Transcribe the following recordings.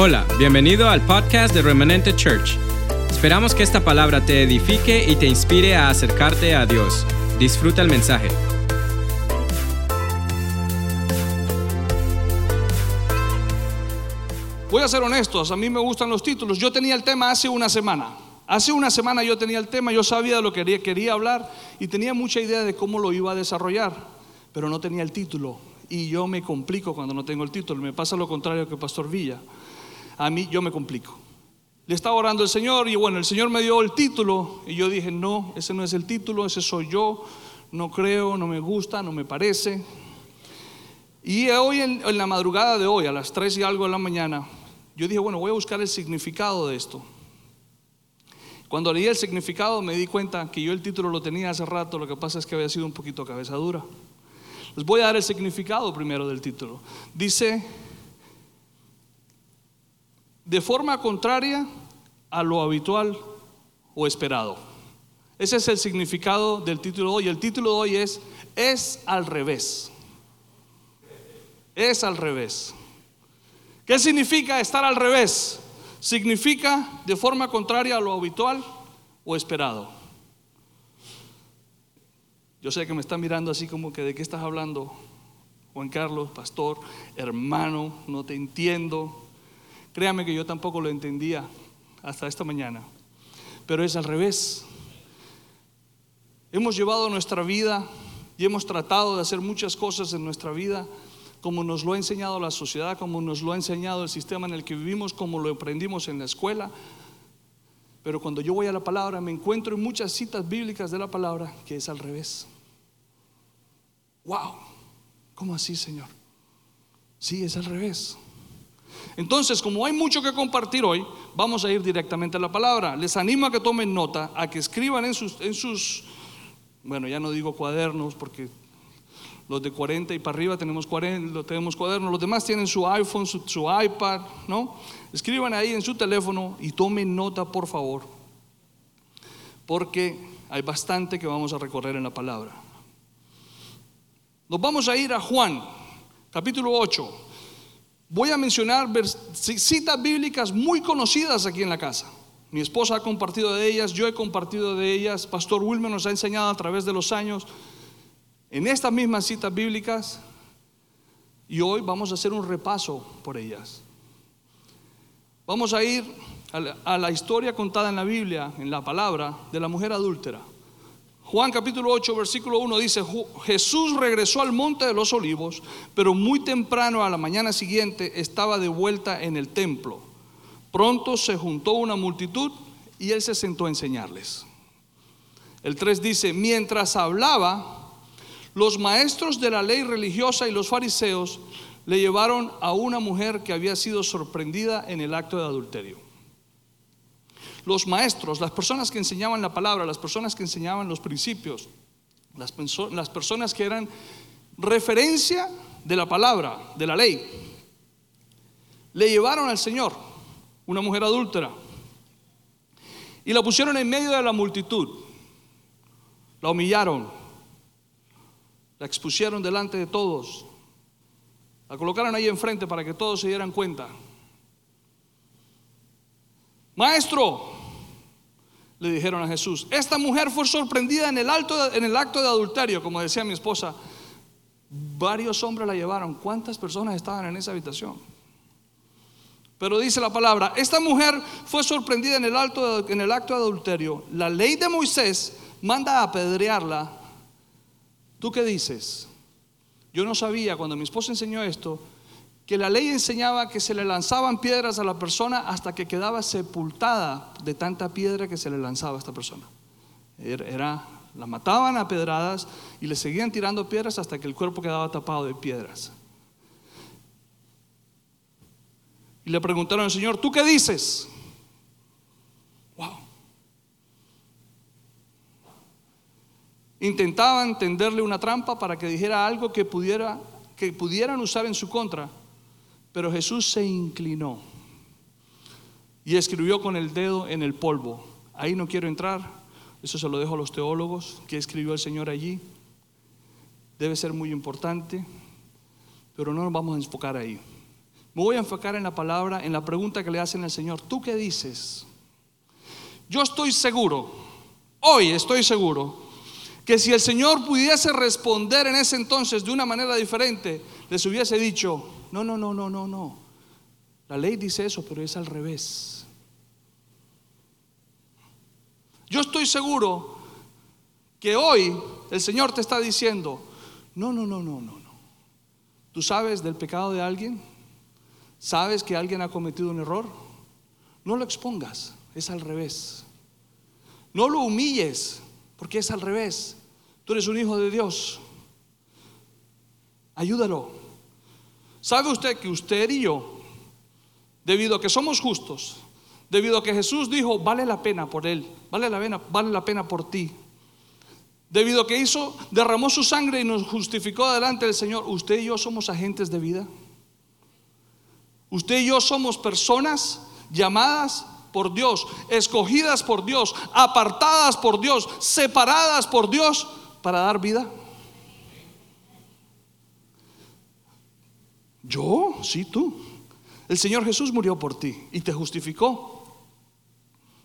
Hola, bienvenido al podcast de Remanente Church. Esperamos que esta palabra te edifique y te inspire a acercarte a Dios. Disfruta el mensaje. Voy a ser honestos, a mí me gustan los títulos. Yo tenía el tema hace una semana. Hace una semana yo tenía el tema, yo sabía de lo que quería, quería hablar y tenía mucha idea de cómo lo iba a desarrollar, pero no tenía el título. Y yo me complico cuando no tengo el título. Me pasa lo contrario que Pastor Villa. A mí yo me complico. Le estaba orando el Señor y bueno, el Señor me dio el título y yo dije, no, ese no es el título, ese soy yo, no creo, no me gusta, no me parece. Y hoy en, la madrugada de hoy, a las 3 y algo de la mañana, yo dije, bueno, voy a buscar el significado de esto. Cuando leí el significado me di cuenta que yo el título lo tenía hace rato, lo que pasa es que había sido un poquito cabeza dura. Les voy a dar el significado primero del título. Dice, de forma contraria a lo habitual o esperado. Ese es el significado del título de hoy. El título de hoy es, es al revés. Es al revés. ¿Qué significa estar al revés? Significa de forma contraria a lo habitual o esperado. Yo sé que me están mirando así como que de qué estás hablando, Juan Carlos, pastor, hermano, no te entiendo. Créame que yo tampoco lo entendía hasta esta mañana, pero es al revés. Hemos llevado nuestra vida y hemos tratado de hacer muchas cosas en nuestra vida como nos lo ha enseñado la sociedad, como nos lo ha enseñado el sistema en el que vivimos, como lo aprendimos en la escuela. Pero cuando yo voy a la palabra me encuentro en muchas citas bíblicas de la palabra que es al revés. ¡Wow! ¿Cómo así, Señor? Sí, es al revés. Entonces, como hay mucho que compartir hoy, vamos a ir directamente a la palabra. Les animo a que tomen nota, a que escriban en sus, en sus bueno, ya no digo cuadernos porque los de 40 y para arriba tenemos, 40, tenemos cuadernos, los demás tienen su iPhone, su, su iPad, ¿no? Escriban ahí en su teléfono y tomen nota, por favor, porque hay bastante que vamos a recorrer en la palabra. Nos vamos a ir a Juan, capítulo 8. Voy a mencionar citas bíblicas muy conocidas aquí en la casa. Mi esposa ha compartido de ellas, yo he compartido de ellas, Pastor Wilmer nos ha enseñado a través de los años en estas mismas citas bíblicas y hoy vamos a hacer un repaso por ellas. Vamos a ir a la, historia contada en la Biblia, en la palabra, de la mujer adúltera. Juan capítulo 8, versículo 1 dice, Jesús regresó al monte de los olivos, pero muy temprano a la mañana siguiente estaba de vuelta en el templo. Pronto se juntó una multitud y él se sentó a enseñarles. El 3 dice, mientras hablaba, los maestros de la ley religiosa y los fariseos le llevaron a una mujer que había sido sorprendida en el acto de adulterio. Los maestros, las personas que enseñaban la palabra, las personas que enseñaban los principios, las, personas que eran referencia de la palabra, de la ley, le llevaron al Señor, una mujer adúltera, y la pusieron en medio de la multitud, la humillaron, la expusieron delante de todos, la colocaron ahí enfrente para que todos se dieran cuenta. Maestro, le dijeron a Jesús, esta mujer fue sorprendida en el, acto de adulterio, como decía mi esposa. Varios hombres la llevaron. ¿Cuántas personas estaban en esa habitación? Pero dice la palabra, esta mujer fue sorprendida en el, alto, en el acto de adulterio. La ley de Moisés manda a apedrearla ¿Tú qué dices? Yo no sabía cuando mi esposa enseñó esto que la ley enseñaba que se le lanzaban piedras a la persona hasta que quedaba sepultada de tanta piedra que se le lanzaba a esta persona. Era, la mataban a pedradas y le seguían tirando piedras hasta que el cuerpo quedaba tapado de piedras. Y le preguntaron al Señor, ¿tú qué dices? Wow. Intentaban tenderle una trampa para que dijera algo que, pudiera, que pudieran usar en su contra, pero Jesús se inclinó y escribió con el dedo en el polvo. Ahí no quiero entrar, eso se lo dejo a los teólogos, que escribió el Señor allí. Debe ser muy importante, pero no nos vamos a enfocar ahí. Me voy a enfocar en la palabra, en la pregunta que le hacen al Señor. ¿Tú qué dices? Yo estoy seguro, hoy estoy seguro, que si el Señor pudiese responder en ese entonces de una manera diferente, les hubiese dicho, no, no, no, no, no, no. La ley dice eso, pero es al revés. Yo estoy seguro que hoy el Señor te está diciendo, no, no, no, no, no, no. ¿Tú sabes del pecado de alguien? ¿Sabes que alguien ha cometido un error? No lo expongas, es al revés. No lo humilles, porque es al revés. Tú eres un hijo de Dios. Ayúdalo. ¿Sabe usted que usted y yo, debido a que somos justos, debido a que Jesús dijo, vale la pena por él, vale la pena, vale la pena por ti, debido a que hizo, derramó su sangre y nos justificó delante del Señor, usted y yo somos agentes de vida. Usted y yo somos personas llamadas por Dios, escogidas por Dios, apartadas por Dios, separadas por Dios para dar vida. Yo, sí, tú. El Señor Jesús murió por ti y te justificó.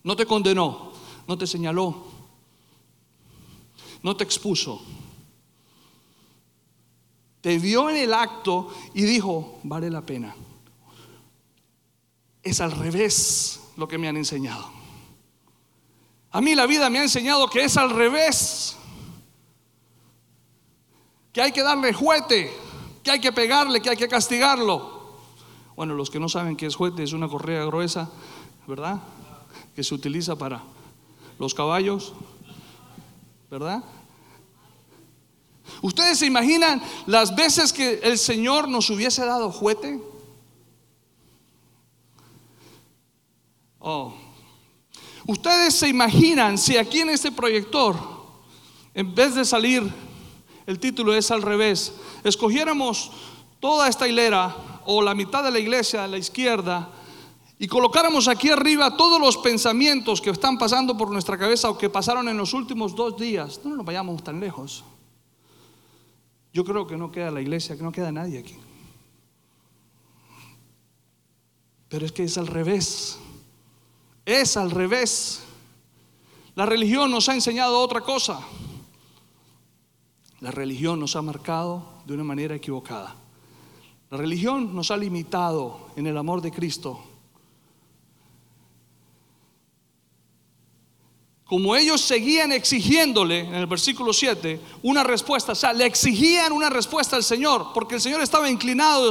No te condenó, no te señaló, no te expuso. Te vio en el acto y dijo, vale la pena. Es al revés lo que me han enseñado. A mí la vida me ha enseñado que es al revés. Que hay que darle juete, que hay que pegarle, que hay que castigarlo. Bueno, los que no saben qué es juete, es una correa gruesa, ¿verdad? Que se utiliza para los caballos, ¿verdad? ¿Ustedes se imaginan las veces que el Señor nos hubiese dado juete? Oh. Ustedes se imaginan si aquí en este proyector, en vez de salir, el título es al revés, escogiéramos toda esta hilera o la mitad de la iglesia a la izquierda y colocáramos aquí arriba todos los pensamientos que están pasando por nuestra cabeza o que pasaron en los últimos dos días, no nos vayamos tan lejos. Yo creo que no queda la iglesia, que no queda nadie aquí. Pero es que es al revés. Es al revés. La religión nos ha enseñado otra cosa. La religión nos ha marcado de una manera equivocada. La religión nos ha limitado en el amor de Cristo. Como ellos seguían exigiéndole, en el versículo 7, una respuesta, o sea, le exigían una respuesta al Señor, porque el Señor estaba inclinado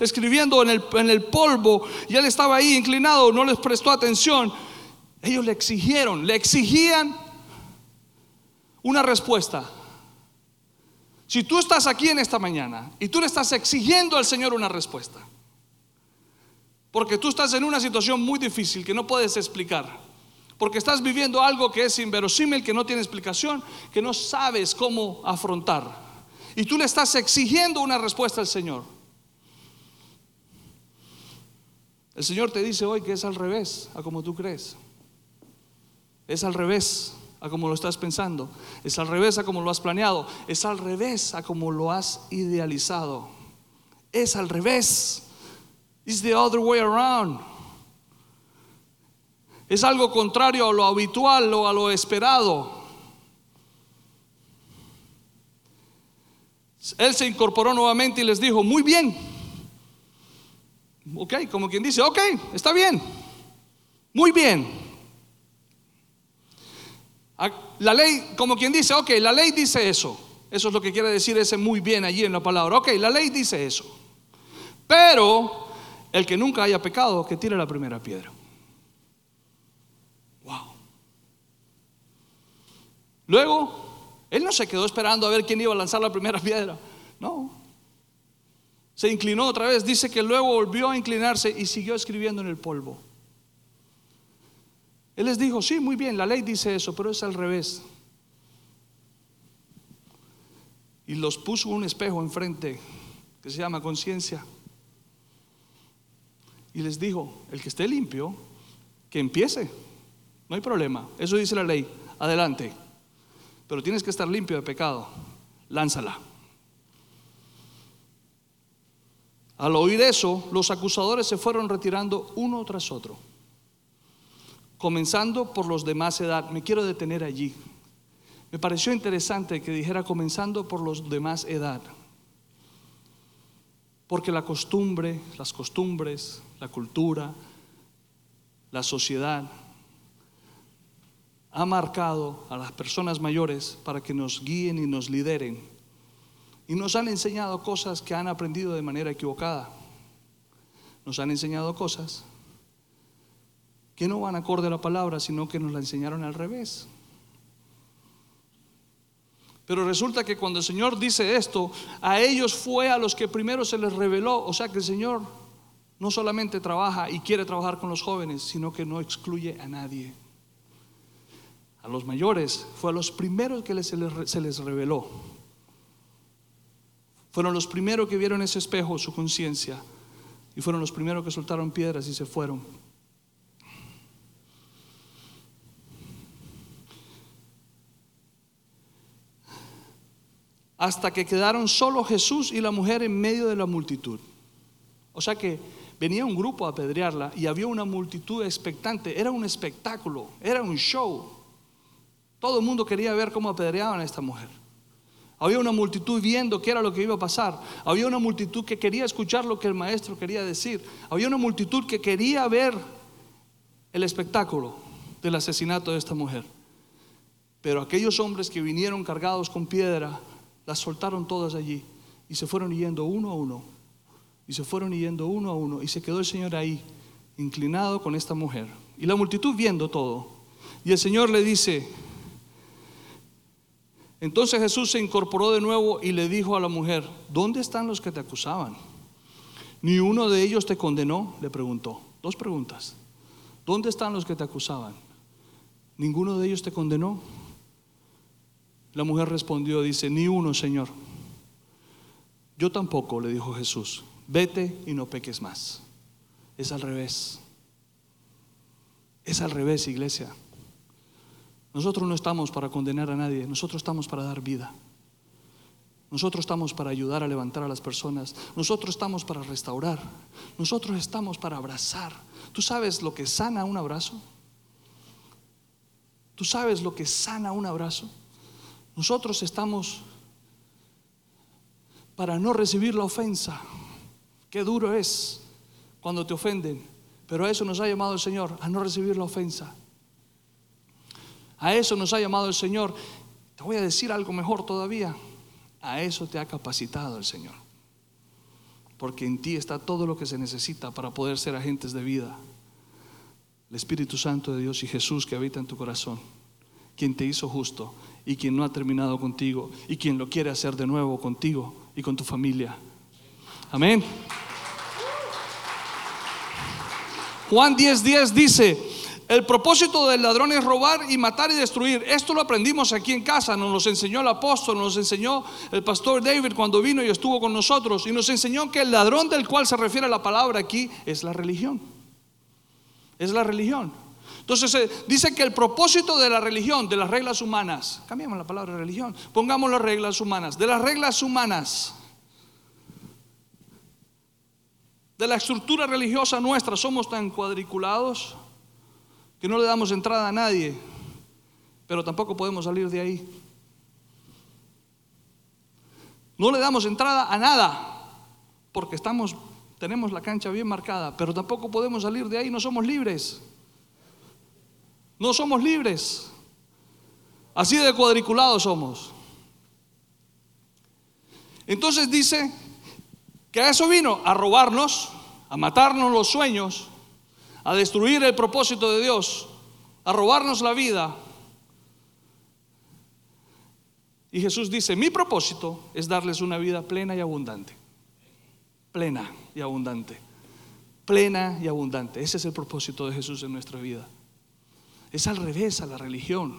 escribiendo en el, en el polvo y él estaba ahí inclinado, no les prestó atención. Ellos le exigieron, le exigían una respuesta. Si tú estás aquí en esta mañana y tú le estás exigiendo al Señor una respuesta, porque tú estás en una situación muy difícil que no puedes explicar, porque estás viviendo algo que es inverosímil, que no tiene explicación, que no sabes cómo afrontar, y tú le estás exigiendo una respuesta al Señor. El Señor te dice hoy que es al revés a como tú crees. Es al revés a como lo estás pensando. Es al revés a como lo has planeado. Es al revés a como lo has idealizado. Es al revés. It's the other way around. Es algo contrario a lo habitual o a lo esperado. Él se incorporó nuevamente y les dijo, muy bien. Ok, como quien dice, ok, está bien. Muy bien. Ah, la ley, como quien dice, ok, la ley dice eso. Eso es lo que quiere decir ese muy bien allí en la palabra. Ok, la ley dice eso. Pero el que nunca haya pecado, que tire la primera piedra. Wow. Luego, él no se quedó esperando a ver quién iba a lanzar la primera piedra. No. Se inclinó otra vez. Dice que luego volvió a inclinarse y siguió escribiendo en el polvo. Él les dijo, sí, muy bien, la ley dice eso, pero es al revés. Y los puso un espejo enfrente que se llama conciencia. Y les dijo, el que esté limpio, que empiece. No hay problema. Eso dice la ley. Adelante. Pero tienes que estar limpio de pecado. Lánzala. Al oír eso, los acusadores se fueron retirando uno tras otro, comenzando por los de más edad. Me quiero detener allí. Me pareció interesante que dijera comenzando por los de más edad, porque la costumbre, las costumbres, la cultura, la sociedad ha marcado a las personas mayores para que nos guíen y nos lideren. Y nos han enseñado cosas que han aprendido de manera equivocada. Nos han enseñado cosas que no van acorde a la palabra, sino que nos la enseñaron al revés. Pero resulta que cuando el Señor dice esto, a ellos fue a los que primero se les reveló. O sea que el Señor no solamente trabaja y quiere trabajar con los jóvenes, sino que no excluye a nadie a los mayores, fue a los primeros que se les, se les reveló. Fueron los primeros que vieron ese espejo, su conciencia, y fueron los primeros que soltaron piedras y se fueron. Hasta que quedaron solo Jesús y la mujer en medio de la multitud. O sea que venía un grupo a apedrearla y había una multitud expectante. Era un espectáculo, era un show. Todo el mundo quería ver cómo apedreaban a esta mujer. Había una multitud viendo qué era lo que iba a pasar. Había una multitud que quería escuchar lo que el maestro quería decir. Había una multitud que quería ver el espectáculo del asesinato de esta mujer. Pero aquellos hombres que vinieron cargados con piedra, las soltaron todas allí y se fueron yendo uno a uno. Y se fueron yendo uno a uno. Y se quedó el Señor ahí, inclinado con esta mujer. Y la multitud viendo todo. Y el Señor le dice, entonces Jesús se incorporó de nuevo y le dijo a la mujer, ¿dónde están los que te acusaban? ¿Ni uno de ellos te condenó? Le preguntó. Dos preguntas. ¿Dónde están los que te acusaban? ¿Ninguno de ellos te condenó? La mujer respondió, dice, ni uno, Señor. Yo tampoco, le dijo Jesús, vete y no peques más. Es al revés. Es al revés, iglesia. Nosotros no estamos para condenar a nadie, nosotros estamos para dar vida. Nosotros estamos para ayudar a levantar a las personas. Nosotros estamos para restaurar. Nosotros estamos para abrazar. ¿Tú sabes lo que sana un abrazo? ¿Tú sabes lo que sana un abrazo? Nosotros estamos para no recibir la ofensa. Qué duro es cuando te ofenden. Pero a eso nos ha llamado el Señor, a no recibir la ofensa. A eso nos ha llamado el Señor. Te voy a decir algo mejor todavía. A eso te ha capacitado el Señor. Porque en ti está todo lo que se necesita para poder ser agentes de vida. El Espíritu Santo de Dios y Jesús que habita en tu corazón. Quien te hizo justo y quien no ha terminado contigo y quien lo quiere hacer de nuevo contigo y con tu familia. Amén. Juan 10:10 10 dice, el propósito del ladrón es robar y matar y destruir. Esto lo aprendimos aquí en casa, nos lo enseñó el apóstol, nos enseñó el pastor David cuando vino y estuvo con nosotros y nos enseñó que el ladrón del cual se refiere la palabra aquí es la religión. Es la religión. Entonces eh, dice que el propósito de la religión, de las reglas humanas, cambiamos la palabra religión, pongamos las reglas humanas, de las reglas humanas, de la estructura religiosa nuestra, somos tan cuadriculados que no le damos entrada a nadie, pero tampoco podemos salir de ahí. No le damos entrada a nada, porque estamos, tenemos la cancha bien marcada, pero tampoco podemos salir de ahí, no somos libres. No somos libres. Así de cuadriculados somos. Entonces dice que a eso vino, a robarnos, a matarnos los sueños, a destruir el propósito de Dios, a robarnos la vida. Y Jesús dice, mi propósito es darles una vida plena y abundante. Plena y abundante. Plena y abundante. Ese es el propósito de Jesús en nuestra vida. Es al revés a la religión.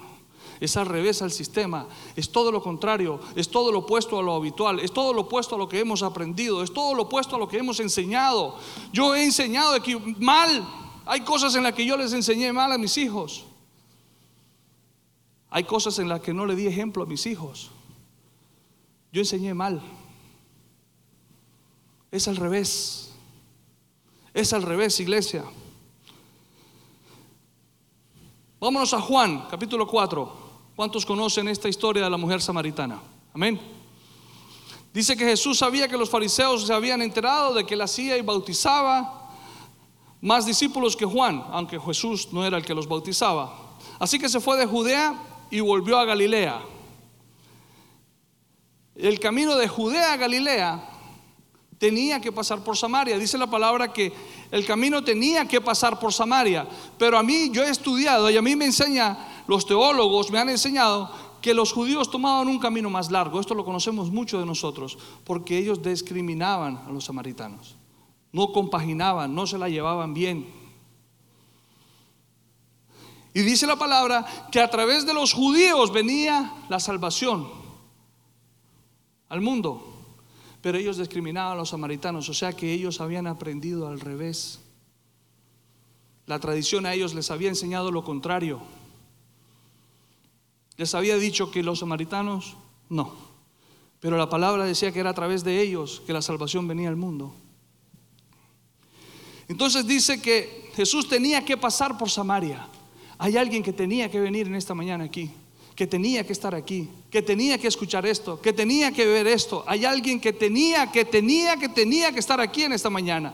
Es al revés al sistema. Es todo lo contrario. Es todo lo opuesto a lo habitual. Es todo lo opuesto a lo que hemos aprendido. Es todo lo opuesto a lo que hemos enseñado. Yo he enseñado aquí mal hay cosas en las que yo les enseñé mal a mis hijos. Hay cosas en las que no le di ejemplo a mis hijos. Yo enseñé mal. Es al revés. Es al revés, iglesia. Vámonos a Juan, capítulo 4. ¿Cuántos conocen esta historia de la mujer samaritana? Amén. Dice que Jesús sabía que los fariseos se habían enterado de que él hacía y bautizaba más discípulos que Juan, aunque Jesús no era el que los bautizaba. Así que se fue de Judea y volvió a Galilea. El camino de Judea a Galilea tenía que pasar por Samaria. Dice la palabra que el camino tenía que pasar por Samaria. Pero a mí, yo he estudiado y a mí me enseña, los teólogos me han enseñado que los judíos tomaban un camino más largo. Esto lo conocemos mucho de nosotros, porque ellos discriminaban a los samaritanos. No compaginaban, no se la llevaban bien. Y dice la palabra que a través de los judíos venía la salvación al mundo. Pero ellos discriminaban a los samaritanos, o sea que ellos habían aprendido al revés. La tradición a ellos les había enseñado lo contrario. Les había dicho que los samaritanos no. Pero la palabra decía que era a través de ellos que la salvación venía al mundo. Entonces dice que Jesús tenía que pasar por Samaria. Hay alguien que tenía que venir en esta mañana aquí que tenía que estar aquí, que tenía que escuchar esto, que tenía que ver esto. Hay alguien que tenía, que tenía, que tenía que estar aquí en esta mañana.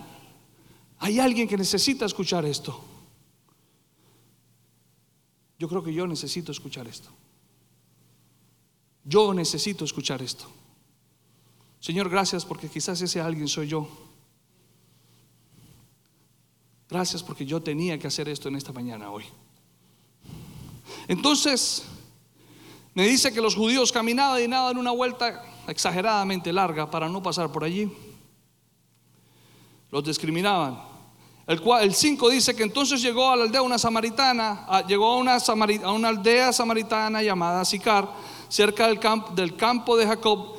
Hay alguien que necesita escuchar esto. Yo creo que yo necesito escuchar esto. Yo necesito escuchar esto. Señor, gracias porque quizás ese alguien soy yo. Gracias porque yo tenía que hacer esto en esta mañana hoy. Entonces, me dice que los judíos caminaban y nada en una vuelta exageradamente larga para no pasar por allí. Los discriminaban. El 5 dice que entonces llegó a la aldea una samaritana, llegó a una, aldea samaritana llamada Sicar, cerca del, campo, del campo de Jacob,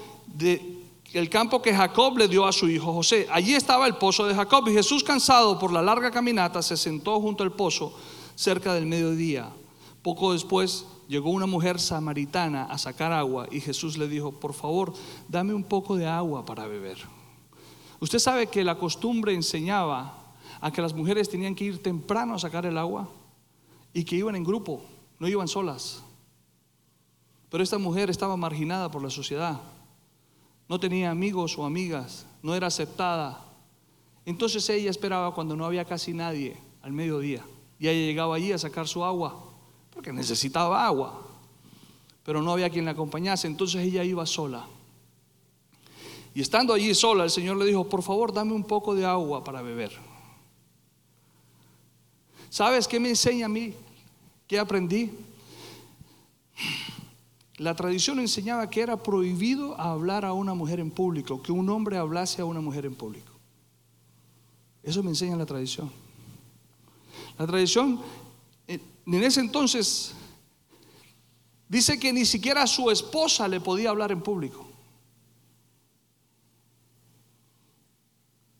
el campo que Jacob le dio a su hijo José. Allí estaba el pozo de Jacob y Jesús, cansado por la larga caminata, se sentó junto al pozo cerca del mediodía. Poco después llegó una mujer samaritana a sacar agua y Jesús le dijo, por favor, dame un poco de agua para beber. Usted sabe que la costumbre enseñaba a que las mujeres tenían que ir temprano a sacar el agua y que iban en grupo, no iban solas. Pero esta mujer estaba marginada por la sociedad, no tenía amigos o amigas, no era aceptada. Entonces ella esperaba cuando no había casi nadie al mediodía y ella llegaba allí a sacar su agua porque necesitaba agua, pero no había quien la acompañase, entonces ella iba sola. Y estando allí sola, el Señor le dijo, por favor, dame un poco de agua para beber. ¿Sabes qué me enseña a mí? ¿Qué aprendí? La tradición enseñaba que era prohibido hablar a una mujer en público, que un hombre hablase a una mujer en público. Eso me enseña la tradición. La tradición en ese entonces dice que ni siquiera su esposa le podía hablar en público.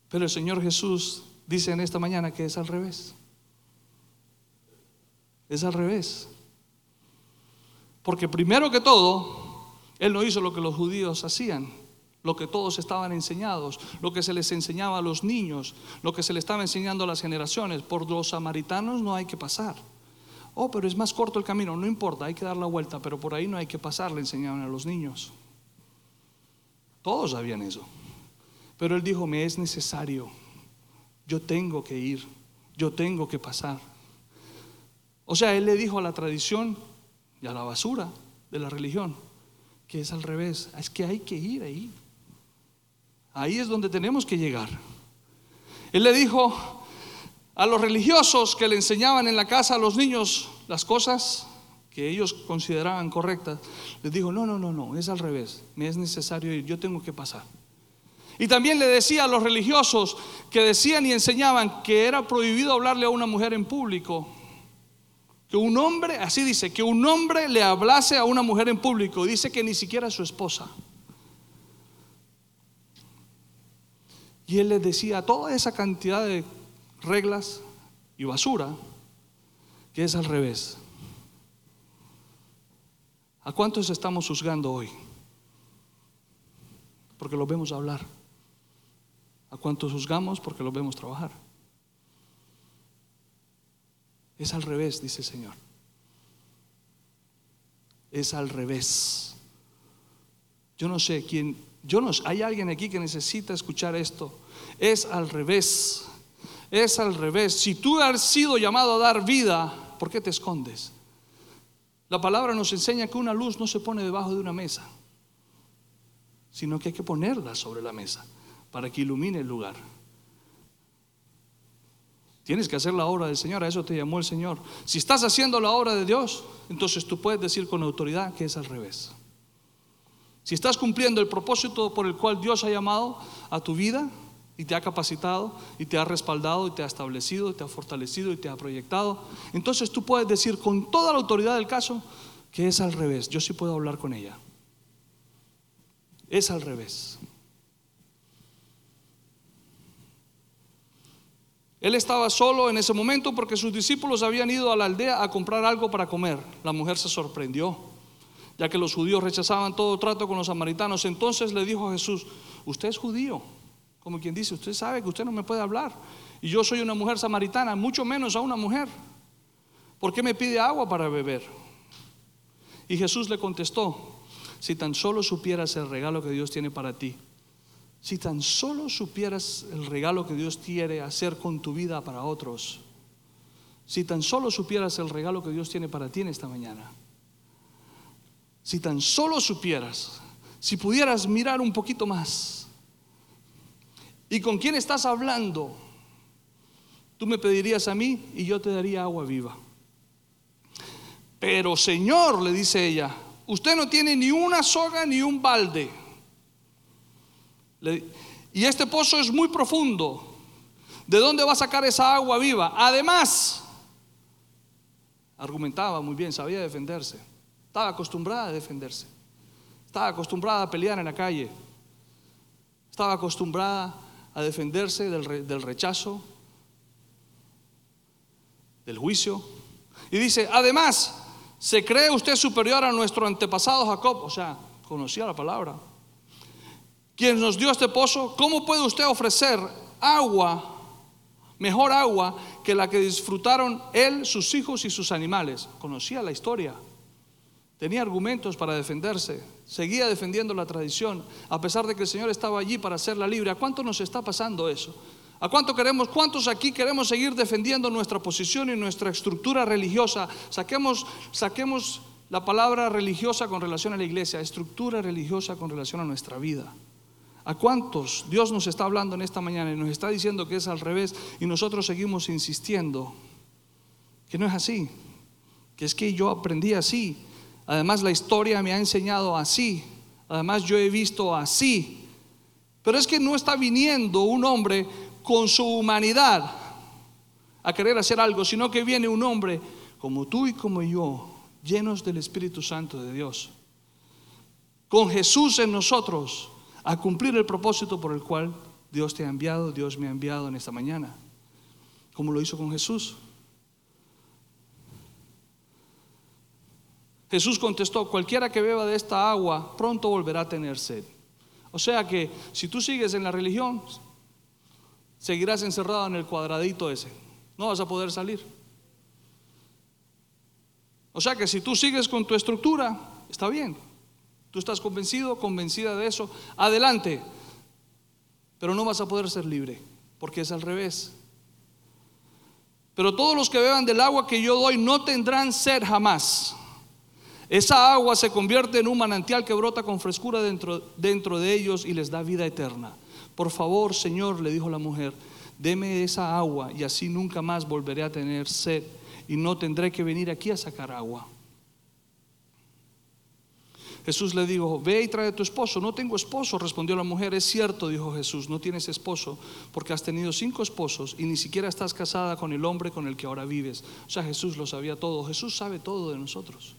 Pero el Señor Jesús dice en esta mañana que es al revés. Es al revés. Porque primero que todo, Él no hizo lo que los judíos hacían, lo que todos estaban enseñados, lo que se les enseñaba a los niños, lo que se le estaba enseñando a las generaciones. Por los samaritanos no hay que pasar. Oh, pero es más corto el camino, no importa, hay que dar la vuelta, pero por ahí no hay que pasar, le enseñaban a los niños. Todos sabían eso. Pero él dijo, me es necesario, yo tengo que ir, yo tengo que pasar. O sea, él le dijo a la tradición y a la basura de la religión que es al revés, es que hay que ir ahí. Ahí es donde tenemos que llegar. Él le dijo, a los religiosos que le enseñaban en la casa a los niños las cosas que ellos consideraban correctas, les dijo, no, no, no, no, es al revés, me es necesario ir, yo tengo que pasar. Y también le decía a los religiosos que decían y enseñaban que era prohibido hablarle a una mujer en público, que un hombre, así dice, que un hombre le hablase a una mujer en público, dice que ni siquiera a su esposa. Y él les decía toda esa cantidad de reglas y basura, que es al revés. ¿A cuántos estamos juzgando hoy? Porque lo vemos hablar. ¿A cuántos juzgamos porque los vemos trabajar? Es al revés, dice el Señor. Es al revés. Yo no sé quién, yo no hay alguien aquí que necesita escuchar esto. Es al revés. Es al revés. Si tú has sido llamado a dar vida, ¿por qué te escondes? La palabra nos enseña que una luz no se pone debajo de una mesa, sino que hay que ponerla sobre la mesa para que ilumine el lugar. Tienes que hacer la obra del Señor, a eso te llamó el Señor. Si estás haciendo la obra de Dios, entonces tú puedes decir con autoridad que es al revés. Si estás cumpliendo el propósito por el cual Dios ha llamado a tu vida y te ha capacitado y te ha respaldado y te ha establecido y te ha fortalecido y te ha proyectado, entonces tú puedes decir con toda la autoridad del caso que es al revés. Yo sí puedo hablar con ella. Es al revés. Él estaba solo en ese momento porque sus discípulos habían ido a la aldea a comprar algo para comer. La mujer se sorprendió, ya que los judíos rechazaban todo trato con los samaritanos. Entonces le dijo a Jesús, usted es judío, como quien dice, usted sabe que usted no me puede hablar. Y yo soy una mujer samaritana, mucho menos a una mujer. ¿Por qué me pide agua para beber? Y Jesús le contestó, si tan solo supieras el regalo que Dios tiene para ti si tan solo supieras el regalo que Dios quiere hacer con tu vida para otros, si tan solo supieras el regalo que Dios tiene para ti en esta mañana, si tan solo supieras, si pudieras mirar un poquito más, y con quién estás hablando, tú me pedirías a mí y yo te daría agua viva. Pero Señor, le dice ella, usted no tiene ni una soga ni un balde y este pozo es muy profundo. ¿De dónde va a sacar esa agua viva? Además, argumentaba muy bien, sabía defenderse. Estaba acostumbrada a defenderse. Estaba acostumbrada a pelear en la calle. Estaba acostumbrada a defenderse del, del rechazo, del juicio. Y dice, además, ¿se cree usted superior a nuestro antepasado Jacob? O sea, conocía la palabra quien nos dio este pozo, ¿cómo puede usted ofrecer agua, mejor agua que la que disfrutaron él, sus hijos y sus animales? Conocía la historia, tenía argumentos para defenderse, seguía defendiendo la tradición, a pesar de que el Señor estaba allí para hacerla libre. ¿A cuánto nos está pasando eso? ¿A cuánto queremos, cuántos aquí queremos seguir defendiendo nuestra posición y nuestra estructura religiosa? Saquemos, saquemos la palabra religiosa con relación a la iglesia, estructura religiosa con relación a nuestra vida. ¿A cuántos Dios nos está hablando en esta mañana y nos está diciendo que es al revés y nosotros seguimos insistiendo que no es así? Que es que yo aprendí así. Además la historia me ha enseñado así. Además yo he visto así. Pero es que no está viniendo un hombre con su humanidad a querer hacer algo, sino que viene un hombre como tú y como yo, llenos del Espíritu Santo de Dios, con Jesús en nosotros a cumplir el propósito por el cual Dios te ha enviado, Dios me ha enviado en esta mañana, como lo hizo con Jesús. Jesús contestó, cualquiera que beba de esta agua pronto volverá a tener sed. O sea que si tú sigues en la religión, seguirás encerrado en el cuadradito ese. No vas a poder salir. O sea que si tú sigues con tu estructura, está bien, Tú estás convencido, convencida de eso. Adelante. Pero no vas a poder ser libre, porque es al revés. Pero todos los que beban del agua que yo doy no tendrán sed jamás. Esa agua se convierte en un manantial que brota con frescura dentro, dentro de ellos y les da vida eterna. Por favor, Señor, le dijo la mujer, deme esa agua y así nunca más volveré a tener sed y no tendré que venir aquí a sacar agua. Jesús le dijo, ve y trae a tu esposo. No tengo esposo, respondió la mujer. Es cierto, dijo Jesús, no tienes esposo porque has tenido cinco esposos y ni siquiera estás casada con el hombre con el que ahora vives. O sea, Jesús lo sabía todo. Jesús sabe todo de nosotros.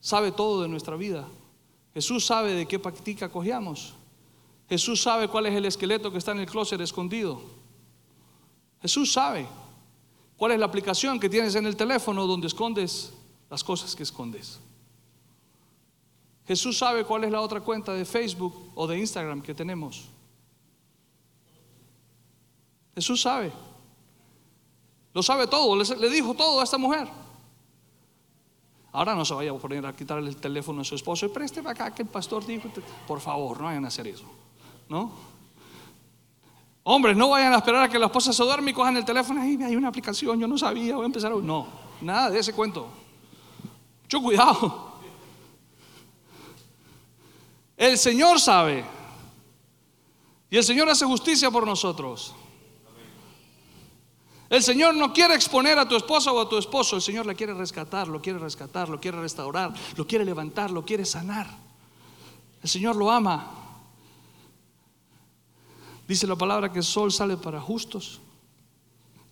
Sabe todo de nuestra vida. Jesús sabe de qué practica cojeamos. Jesús sabe cuál es el esqueleto que está en el closet escondido. Jesús sabe cuál es la aplicación que tienes en el teléfono donde escondes las cosas que escondes. Jesús sabe cuál es la otra cuenta de Facebook o de Instagram que tenemos. Jesús sabe. Lo sabe todo, le dijo todo a esta mujer. Ahora no se vaya a poner a quitarle el teléfono a su esposo y preste acá que el pastor dijo. Por favor, no vayan a hacer eso. ¿No? Hombres, no vayan a esperar a que la esposa se duerme y cojan el teléfono. Ay, hay una aplicación, yo no sabía, voy a empezar. No, nada de ese cuento. Mucho cuidado. El Señor sabe. Y el Señor hace justicia por nosotros. El Señor no quiere exponer a tu esposa o a tu esposo, el Señor le quiere rescatar, lo quiere rescatar, lo quiere restaurar, lo quiere levantar, lo quiere sanar. El Señor lo ama. Dice la palabra que el sol sale para justos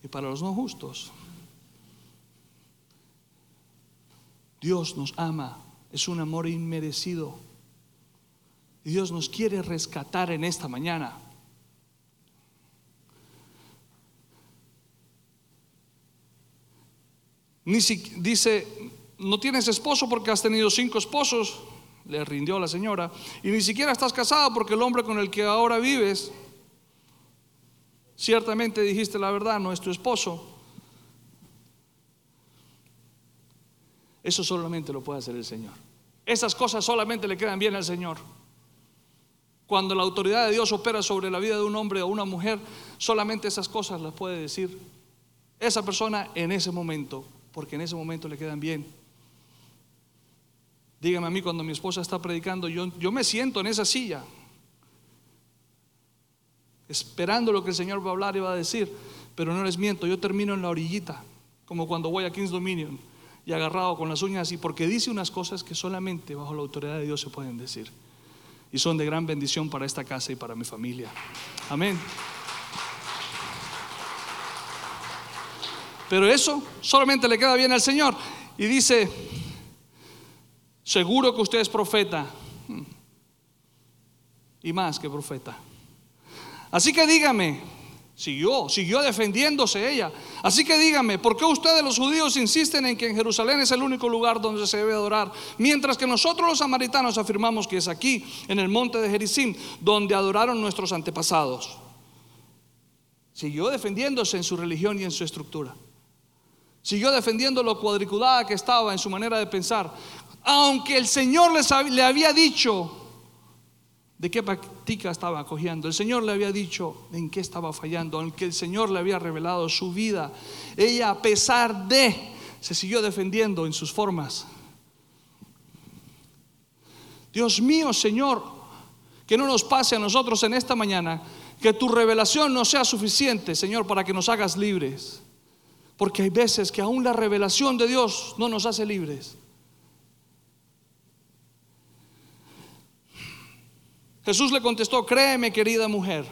y para los no justos. Dios nos ama, es un amor inmerecido. Y Dios nos quiere rescatar en esta mañana. Dice, no tienes esposo porque has tenido cinco esposos, le rindió la señora, y ni siquiera estás casado porque el hombre con el que ahora vives, ciertamente dijiste la verdad, no es tu esposo. Eso solamente lo puede hacer el Señor. Esas cosas solamente le quedan bien al Señor. Cuando la autoridad de Dios opera sobre la vida de un hombre o una mujer, solamente esas cosas las puede decir esa persona en ese momento porque en ese momento le quedan bien. Dígame a mí cuando mi esposa está predicando, yo, yo me siento en esa silla, esperando lo que el Señor va a hablar y va a decir, pero no les miento, yo termino en la orillita, como cuando voy a King's Dominion y agarrado con las uñas así, porque dice unas cosas que solamente bajo la autoridad de Dios se pueden decir. Y son de gran bendición para esta casa y para mi familia. Amén. Pero eso solamente le queda bien al Señor. Y dice, seguro que usted es profeta. Y más que profeta. Así que dígame, siguió, siguió defendiéndose ella. Así que dígame, ¿por qué ustedes los judíos insisten en que en Jerusalén es el único lugar donde se debe adorar? Mientras que nosotros los samaritanos afirmamos que es aquí, en el monte de Jericim, donde adoraron nuestros antepasados. Siguió defendiéndose en su religión y en su estructura. Siguió defendiendo lo cuadriculada que estaba en su manera de pensar. Aunque el Señor le había dicho de qué práctica estaba acogiendo, el Señor le había dicho en qué estaba fallando, aunque el Señor le había revelado su vida, ella a pesar de, se siguió defendiendo en sus formas. Dios mío, Señor, que no nos pase a nosotros en esta mañana, que tu revelación no sea suficiente, Señor, para que nos hagas libres. Porque hay veces que aún la revelación de Dios no nos hace libres. Jesús le contestó, créeme querida mujer,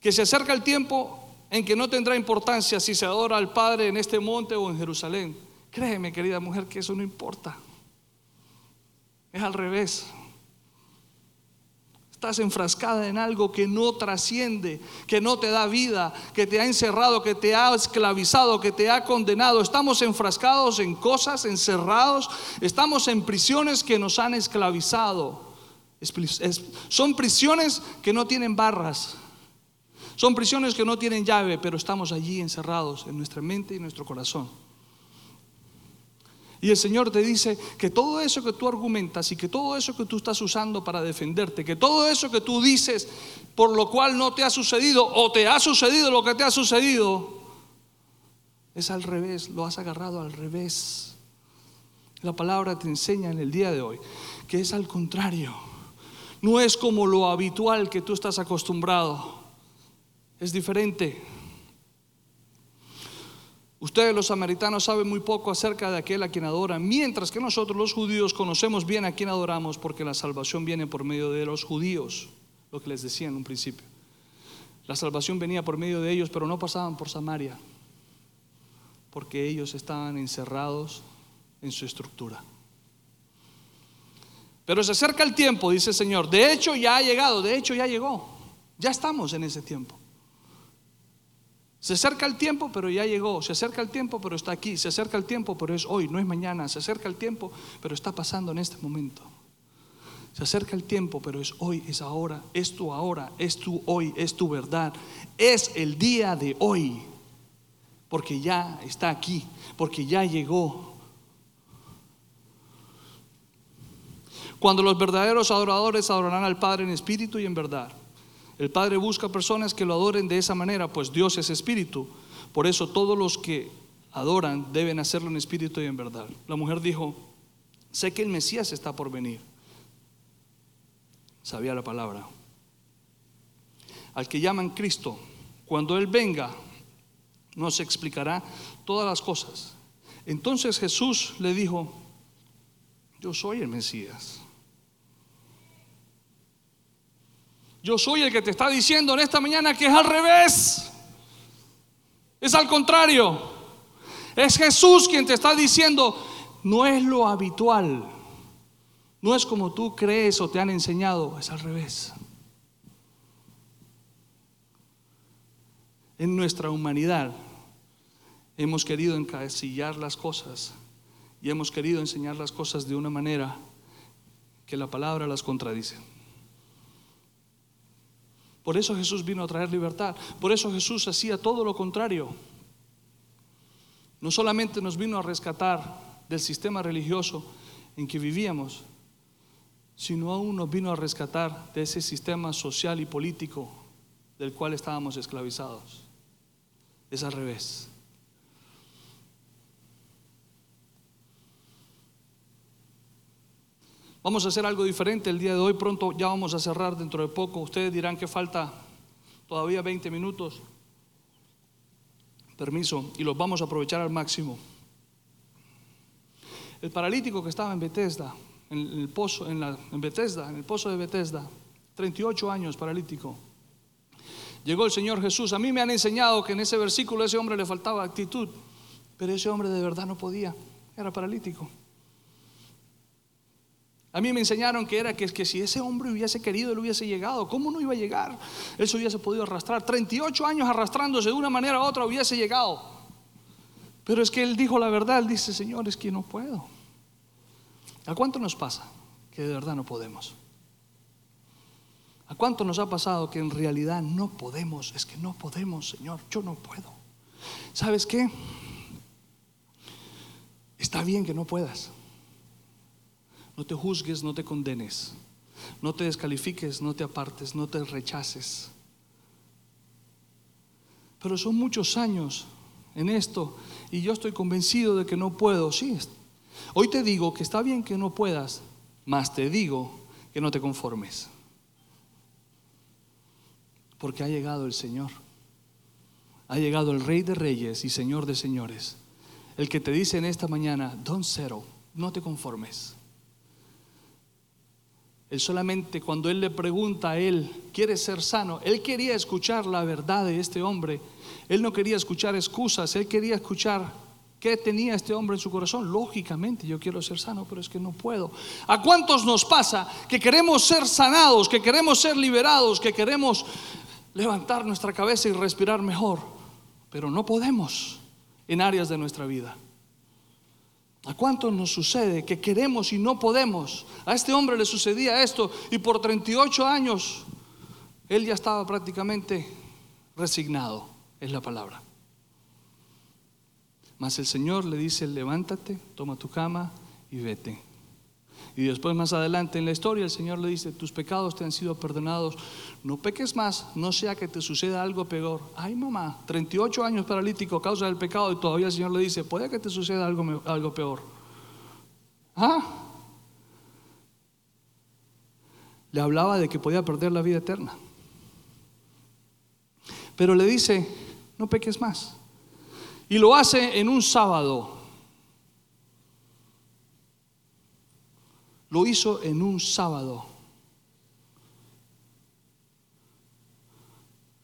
que se acerca el tiempo en que no tendrá importancia si se adora al Padre en este monte o en Jerusalén. Créeme querida mujer que eso no importa. Es al revés. Estás enfrascada en algo que no trasciende, que no te da vida, que te ha encerrado, que te ha esclavizado, que te ha condenado. Estamos enfrascados en cosas, encerrados. Estamos en prisiones que nos han esclavizado. son prisiones que no tienen barras. Son prisiones que no tienen llave, pero estamos allí encerrados en nuestra mente y nuestro corazón. Y el Señor te dice que todo eso que tú argumentas y que todo eso que tú estás usando para defenderte, que todo eso que tú dices por lo cual no te ha sucedido o te ha sucedido lo que te ha sucedido, es al revés, lo has agarrado al revés. La palabra te enseña en el día de hoy que es al contrario. No es como lo habitual que tú estás acostumbrado. Es diferente. Ustedes los samaritanos saben muy poco acerca de aquel a quien adoran, mientras que nosotros los judíos conocemos bien a quien adoramos porque la salvación viene por medio de los judíos, lo que les decía en un principio. La salvación venía por medio de ellos, pero no pasaban por Samaria, porque ellos estaban encerrados en su estructura. Pero se acerca el tiempo, dice el Señor. De hecho ya ha llegado, de hecho ya llegó. Ya estamos en ese tiempo. Se acerca el tiempo, pero ya llegó. Se acerca el tiempo, pero está aquí. Se acerca el tiempo, pero es hoy, no es mañana. Se acerca el tiempo, pero está pasando en este momento. Se acerca el tiempo, pero es hoy, es ahora, es tu ahora, es tu hoy, es tu verdad. Es el día de hoy, porque ya está aquí, porque ya llegó. Cuando los verdaderos adoradores adorarán al Padre en espíritu y en verdad. El Padre busca personas que lo adoren de esa manera, pues Dios es espíritu. Por eso todos los que adoran deben hacerlo en espíritu y en verdad. La mujer dijo, sé que el Mesías está por venir. Sabía la palabra. Al que llaman Cristo, cuando Él venga, nos explicará todas las cosas. Entonces Jesús le dijo, yo soy el Mesías. Yo soy el que te está diciendo en esta mañana que es al revés. Es al contrario. Es Jesús quien te está diciendo, no es lo habitual. No es como tú crees o te han enseñado, es al revés. En nuestra humanidad hemos querido encasillar las cosas y hemos querido enseñar las cosas de una manera que la palabra las contradice. Por eso Jesús vino a traer libertad. Por eso Jesús hacía todo lo contrario. No solamente nos vino a rescatar del sistema religioso en que vivíamos, sino aún nos vino a rescatar de ese sistema social y político del cual estábamos esclavizados. Es al revés. Vamos a hacer algo diferente el día de hoy. Pronto ya vamos a cerrar dentro de poco. Ustedes dirán que falta todavía 20 minutos. Permiso. Y los vamos a aprovechar al máximo. El paralítico que estaba en Bethesda, en el pozo, en, en Bethesda, el pozo de Bethesda, 38 años paralítico. Llegó el Señor Jesús. A mí me han enseñado que en ese versículo a ese hombre le faltaba actitud, pero ese hombre de verdad no podía, era paralítico. A mí me enseñaron que era que, que si ese hombre hubiese querido, él hubiese llegado. ¿Cómo no iba a llegar? Él se hubiese podido arrastrar. 38 años arrastrándose de una manera u otra hubiese llegado. Pero es que él dijo la verdad. Él dice, Señor, es que no puedo. ¿A cuánto nos pasa que de verdad no podemos? ¿A cuánto nos ha pasado que en realidad no podemos? Es que no podemos, Señor. Yo no puedo. ¿Sabes qué? Está bien que no puedas. No te juzgues, no te condenes. No te descalifiques, no te apartes, no te rechaces. Pero son muchos años en esto y yo estoy convencido de que no puedo. Sí, hoy te digo que está bien que no puedas, mas te digo que no te conformes. Porque ha llegado el Señor. Ha llegado el Rey de Reyes y Señor de Señores. El que te dice en esta mañana, don't settle, no te conformes. Él solamente cuando él le pregunta a él, ¿quiere ser sano? Él quería escuchar la verdad de este hombre. Él no quería escuchar excusas, él quería escuchar qué tenía este hombre en su corazón. Lógicamente, yo quiero ser sano, pero es que no puedo. ¿A cuántos nos pasa que queremos ser sanados, que queremos ser liberados, que queremos levantar nuestra cabeza y respirar mejor, pero no podemos en áreas de nuestra vida? ¿A cuánto nos sucede que queremos y no podemos? A este hombre le sucedía esto y por 38 años él ya estaba prácticamente resignado, es la palabra. Mas el Señor le dice, levántate, toma tu cama y vete. Y después más adelante en la historia el Señor le dice, tus pecados te han sido perdonados, no peques más, no sea que te suceda algo peor. Ay mamá, 38 años paralítico a causa del pecado y todavía el Señor le dice, puede que te suceda algo, algo peor. ¿Ah? Le hablaba de que podía perder la vida eterna. Pero le dice, no peques más. Y lo hace en un sábado. Lo hizo en un sábado.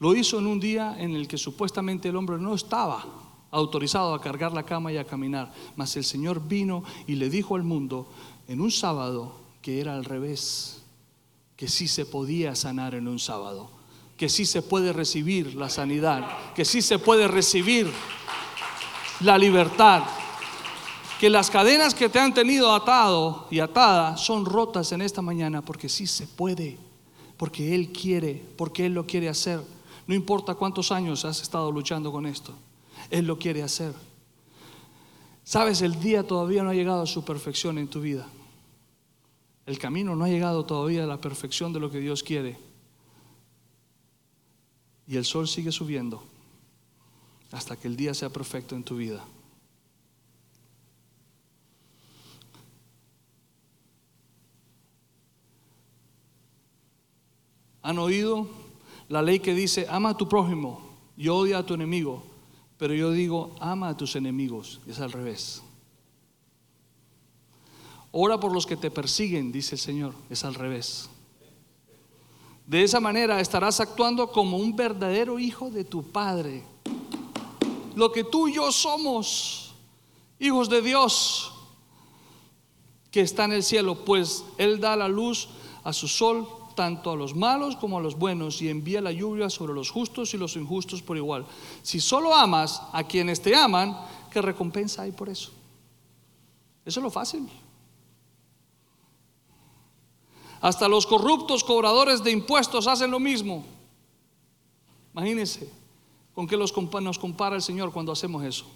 Lo hizo en un día en el que supuestamente el hombre no estaba autorizado a cargar la cama y a caminar, mas el Señor vino y le dijo al mundo en un sábado que era al revés, que sí se podía sanar en un sábado, que sí se puede recibir la sanidad, que sí se puede recibir la libertad, que las cadenas que te han tenido atado y atada son rotas en esta mañana porque sí se puede, porque Él quiere, porque Él lo quiere hacer. No importa cuántos años has estado luchando con esto, Él lo quiere hacer. Sabes, el día todavía no ha llegado a su perfección en tu vida. El camino no ha llegado todavía a la perfección de lo que Dios quiere. Y el sol sigue subiendo hasta que el día sea perfecto en tu vida. ¿Han oído la ley que dice, ama a tu prójimo y odia a tu enemigo? Pero yo digo, ama a tus enemigos. Es al revés. Ora por los que te persiguen, dice el Señor. Es al revés. De esa manera estarás actuando como un verdadero hijo de tu Padre. Lo que tú y yo somos, hijos de Dios, que está en el cielo, pues Él da la luz a su sol tanto a los malos como a los buenos y envía la lluvia sobre los justos y los injustos por igual. Si solo amas a quienes te aman, ¿qué recompensa hay por eso? Eso es lo fácil. Hasta los corruptos cobradores de impuestos hacen lo mismo. Imagínense con qué nos compara el Señor cuando hacemos eso.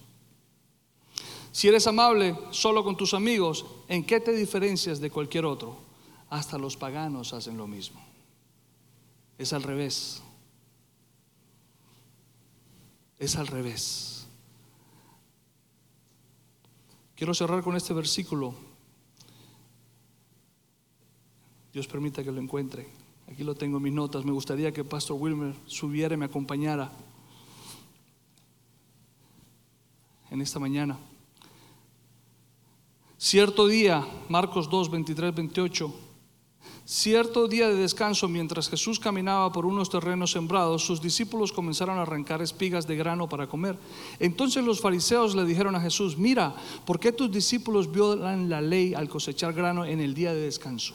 Si eres amable solo con tus amigos, ¿en qué te diferencias de cualquier otro? Hasta los paganos hacen lo mismo. Es al revés. Es al revés. Quiero cerrar con este versículo. Dios permita que lo encuentre. Aquí lo tengo en mis notas. Me gustaría que Pastor Wilmer subiera y me acompañara en esta mañana. Cierto día, Marcos 2, 23, 28. Cierto día de descanso, mientras Jesús caminaba por unos terrenos sembrados, sus discípulos comenzaron a arrancar espigas de grano para comer. Entonces los fariseos le dijeron a Jesús, mira, ¿por qué tus discípulos violan la ley al cosechar grano en el día de descanso?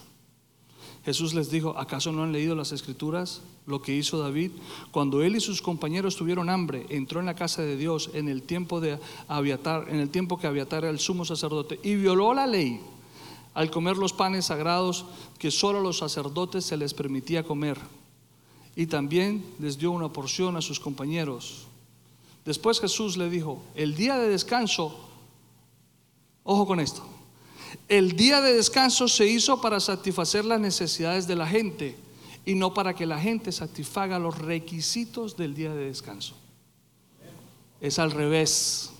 Jesús les dijo, ¿acaso no han leído las escrituras? Lo que hizo David, cuando él y sus compañeros tuvieron hambre, entró en la casa de Dios en el tiempo de Abiatar, en el tiempo que Abiatar era el sumo sacerdote, y violó la ley al comer los panes sagrados que solo a los sacerdotes se les permitía comer. Y también les dio una porción a sus compañeros. Después Jesús le dijo, el día de descanso, ojo con esto, el día de descanso se hizo para satisfacer las necesidades de la gente y no para que la gente satisfaga los requisitos del día de descanso. Es al revés.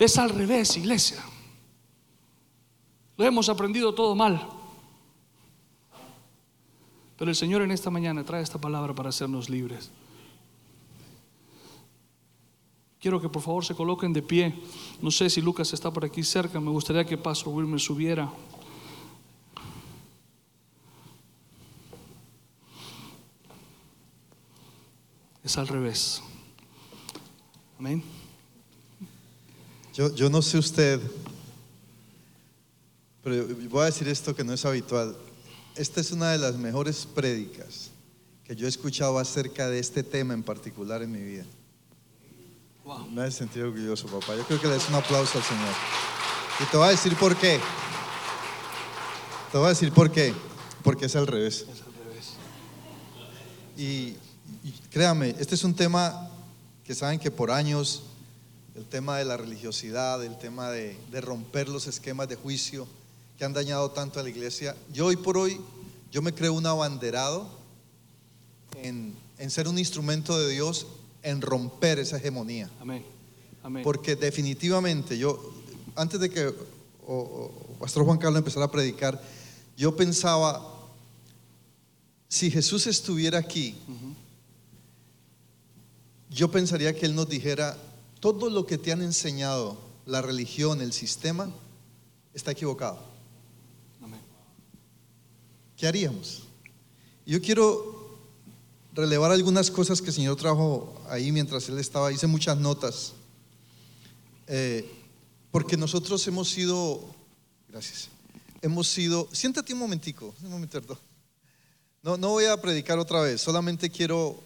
Es al revés, iglesia. Lo hemos aprendido todo mal. Pero el Señor en esta mañana trae esta palabra para hacernos libres. Quiero que por favor se coloquen de pie. No sé si Lucas está por aquí cerca. Me gustaría que Pastor Wilmer subiera. Es al revés. Amén. Yo, yo no sé usted, pero voy a decir esto que no es habitual. Esta es una de las mejores prédicas que yo he escuchado acerca de este tema en particular en mi vida. Me he sentido orgulloso, papá. Yo creo que le des un aplauso al Señor. Y te voy a decir por qué. Te voy a decir por qué. Porque es al revés. Es al revés. Y, y créame, este es un tema que saben que por años, el tema de la religiosidad, el tema de, de romper los esquemas de juicio, que han dañado tanto a la iglesia. Yo hoy por hoy, yo me creo un abanderado en, en ser un instrumento de Dios en romper esa hegemonía. Amén. Amén. Porque definitivamente yo, antes de que o, o, Pastor Juan Carlos empezara a predicar, yo pensaba, si Jesús estuviera aquí, yo pensaría que Él nos dijera, todo lo que te han enseñado, la religión, el sistema, está equivocado. ¿Qué haríamos? Yo quiero relevar algunas cosas que el Señor trajo ahí mientras Él estaba, hice muchas notas, Eh, porque nosotros hemos sido, gracias, hemos sido, siéntate un momentico, un momento. No, no voy a predicar otra vez, solamente quiero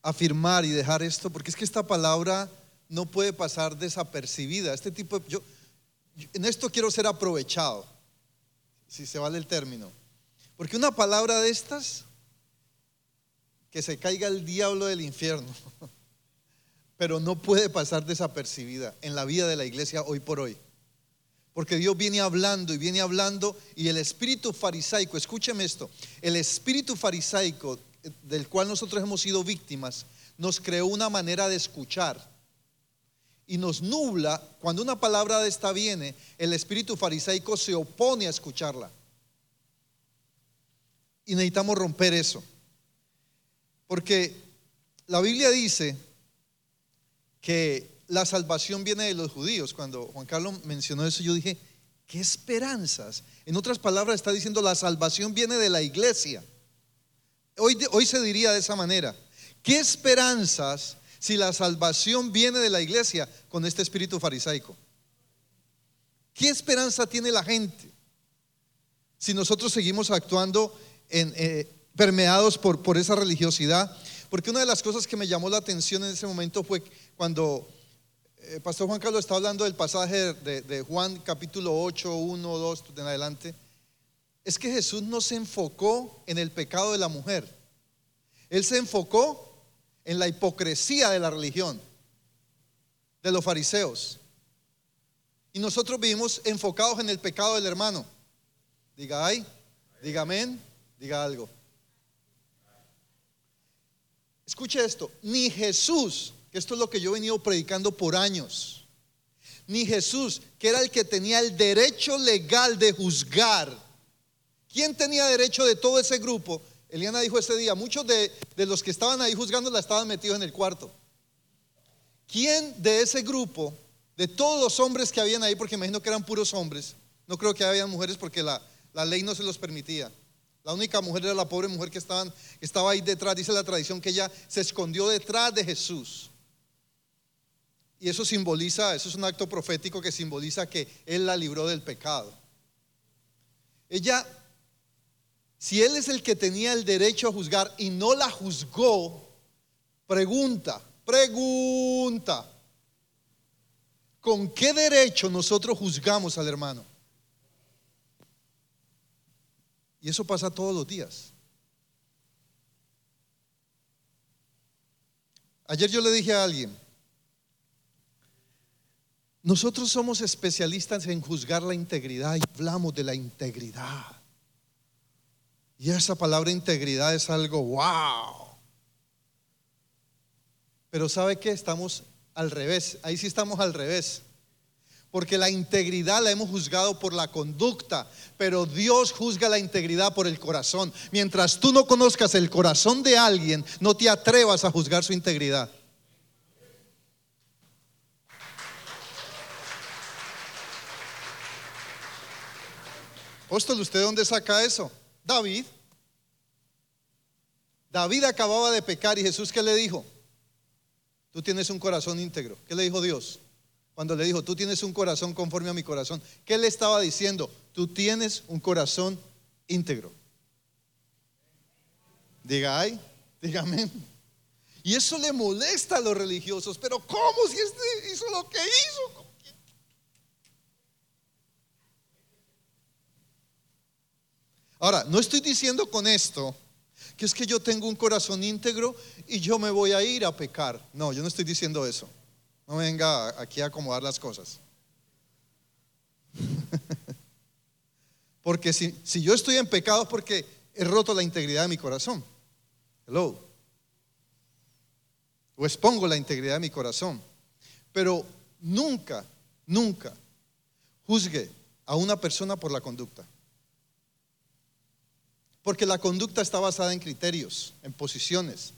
afirmar y dejar esto, porque es que esta palabra no puede pasar desapercibida. Este tipo yo, en esto quiero ser aprovechado, si se vale el término. Porque una palabra de estas, que se caiga el diablo del infierno, pero no puede pasar desapercibida en la vida de la iglesia hoy por hoy. Porque Dios viene hablando y viene hablando y el espíritu farisaico, escúcheme esto, el espíritu farisaico del cual nosotros hemos sido víctimas, nos creó una manera de escuchar y nos nubla. Cuando una palabra de esta viene, el espíritu farisaico se opone a escucharla. Y necesitamos romper eso. Porque la Biblia dice que la salvación viene de los judíos. Cuando Juan Carlos mencionó eso, yo dije, ¿qué esperanzas? En otras palabras, está diciendo, la salvación viene de la iglesia. Hoy, hoy se diría de esa manera, ¿qué esperanzas si la salvación viene de la iglesia con este espíritu farisaico? ¿Qué esperanza tiene la gente si nosotros seguimos actuando eh, permeados por, por esa religiosidad? Porque una de las cosas que me llamó la atención en ese momento fue cuando eh, Pastor Juan Carlos está hablando del pasaje de, Juan capítulo 8, 1, 2, en adelante. Es que Jesús no se enfocó en el pecado de la mujer. Él se enfocó en la hipocresía de la religión, de los fariseos. Y nosotros vivimos enfocados en el pecado del hermano. Diga ay, diga amén, diga algo. Escuche esto, ni Jesús que esto es lo que yo he venido predicando por años, ni Jesús, que era el que tenía el derecho legal de juzgar. ¿Quién tenía derecho de todo ese grupo? Eliana dijo ese día, muchos de, de los que estaban ahí juzgando la estaban metidos en el cuarto. ¿Quién de ese grupo, de todos los hombres que habían ahí, porque imagino que eran puros hombres, no creo que había mujeres porque la, la ley no se los permitía. La única mujer era la pobre mujer que, estaba ahí detrás. Dice la tradición que ella se escondió detrás de Jesús. Y eso simboliza, eso es un acto profético que simboliza que Él la libró del pecado. Ella, si Él es el que tenía el derecho a juzgar y no la juzgó, pregunta, pregunta, ¿con qué derecho nosotros juzgamos al hermano? Y eso pasa todos los días. Ayer yo le dije a alguien, nosotros somos especialistas en juzgar la integridad y hablamos de la integridad. Y esa palabra integridad es algo wow. Pero ¿sabe qué? Estamos al revés. Ahí sí estamos al revés. Porque la integridad la hemos juzgado por la conducta, pero Dios juzga la integridad por el corazón. Mientras tú no conozcas el corazón de alguien, no te atrevas a juzgar su integridad. Apóstol, ¿usted dónde saca eso? David. David acababa de pecar y Jesús ¿qué le dijo? Tú tienes un corazón íntegro. ¿Qué le dijo Dios? Cuando le dijo, tú tienes un corazón conforme a mi corazón. ¿Qué le estaba diciendo? Tú tienes un corazón íntegro. Diga ay, dígame. Y eso le molesta a los religiosos. Pero ¿cómo si este hizo lo que hizo? Ahora, no estoy diciendo con esto que es que yo tengo un corazón íntegro y yo me voy a ir a pecar. No, yo no estoy diciendo eso. No venga aquí a acomodar las cosas. porque si, si yo estoy en pecado es porque he roto la integridad de mi corazón. Hello. O expongo la integridad de mi corazón. Pero nunca, nunca juzgue a una persona por la conducta. Porque la conducta está basada en criterios, en posiciones.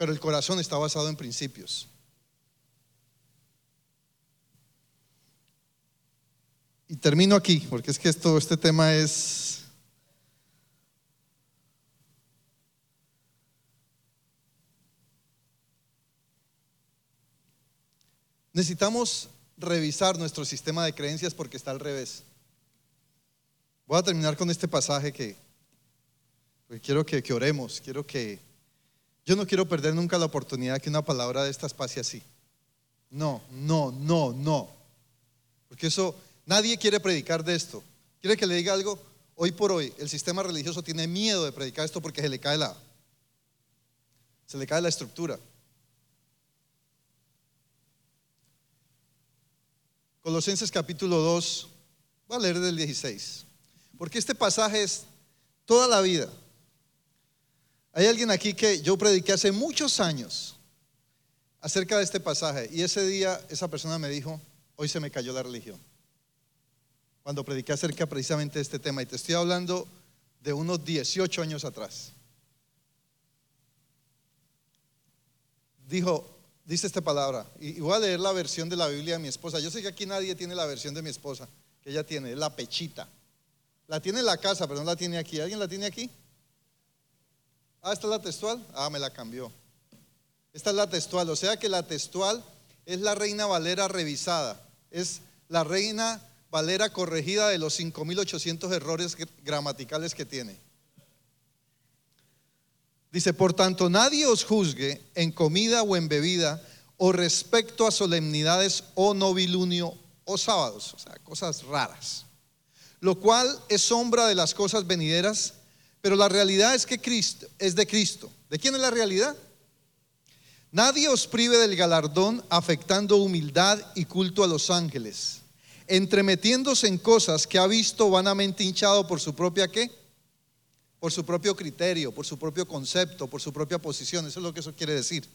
Pero el corazón está basado en principios. Y termino aquí, porque es que esto, este tema es... Necesitamos revisar nuestro sistema de creencias porque está al revés. Voy a terminar con este pasaje que quiero que, que, oremos, quiero que... Yo no quiero perder nunca la oportunidad que una palabra de estas pase así. No, no, no, no. Porque eso, nadie quiere predicar de esto. ¿Quiere que le diga algo? Hoy por hoy, el sistema religioso tiene miedo de predicar esto porque se le cae la, se le cae la estructura. Colosenses capítulo 2, voy a leer del 16, porque este pasaje es toda la vida. Hay alguien aquí que yo prediqué hace muchos años acerca de este pasaje y ese día esa persona me dijo, hoy se me cayó la religión. Cuando prediqué acerca precisamente de este tema y te estoy hablando de unos 18 años atrás. Dijo, dice esta palabra, y voy a leer la versión de la Biblia de mi esposa. Yo sé que aquí nadie tiene la versión de mi esposa, que ella tiene, es la pechita. La tiene en la casa, pero no la tiene aquí. ¿Alguien la tiene aquí? Ah, esta es la textual. Ah, me la cambió. Esta es la textual. O sea que la textual es la reina Valera revisada. Es la reina Valera corregida de los 5.800 errores gramaticales que tiene. Dice, por tanto, nadie os juzgue en comida o en bebida o respecto a solemnidades o novilunio o sábados, o sea, cosas raras. Lo cual es sombra de las cosas venideras, pero la realidad es que Cristo es de Cristo. ¿De quién es la realidad? Nadie os prive del galardón afectando humildad y culto a los ángeles, entremetiéndose en cosas que ha visto vanamente hinchado por su propia qué? por su propio criterio, por su propio concepto, por su propia posición. Eso es lo que eso quiere decir.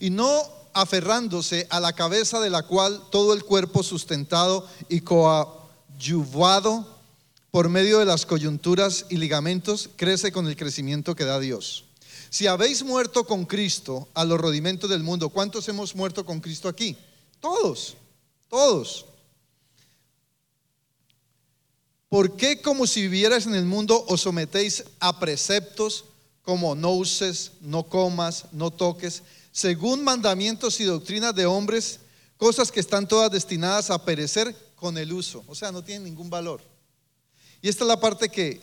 Y no aferrándose a la cabeza de la cual todo el cuerpo sustentado y coadyuvado por medio de las coyunturas y ligamentos crece con el crecimiento que da Dios. Si habéis muerto con Cristo a los rudimentos del mundo, ¿cuántos hemos muerto con Cristo aquí? Todos, todos. ¿Por qué como si vivieras en el mundo os sometéis a preceptos como no uses, no comas, no toques, según mandamientos y doctrinas de hombres, cosas que están todas destinadas a perecer con el uso? O sea, no tienen ningún valor. Y esta es la parte que,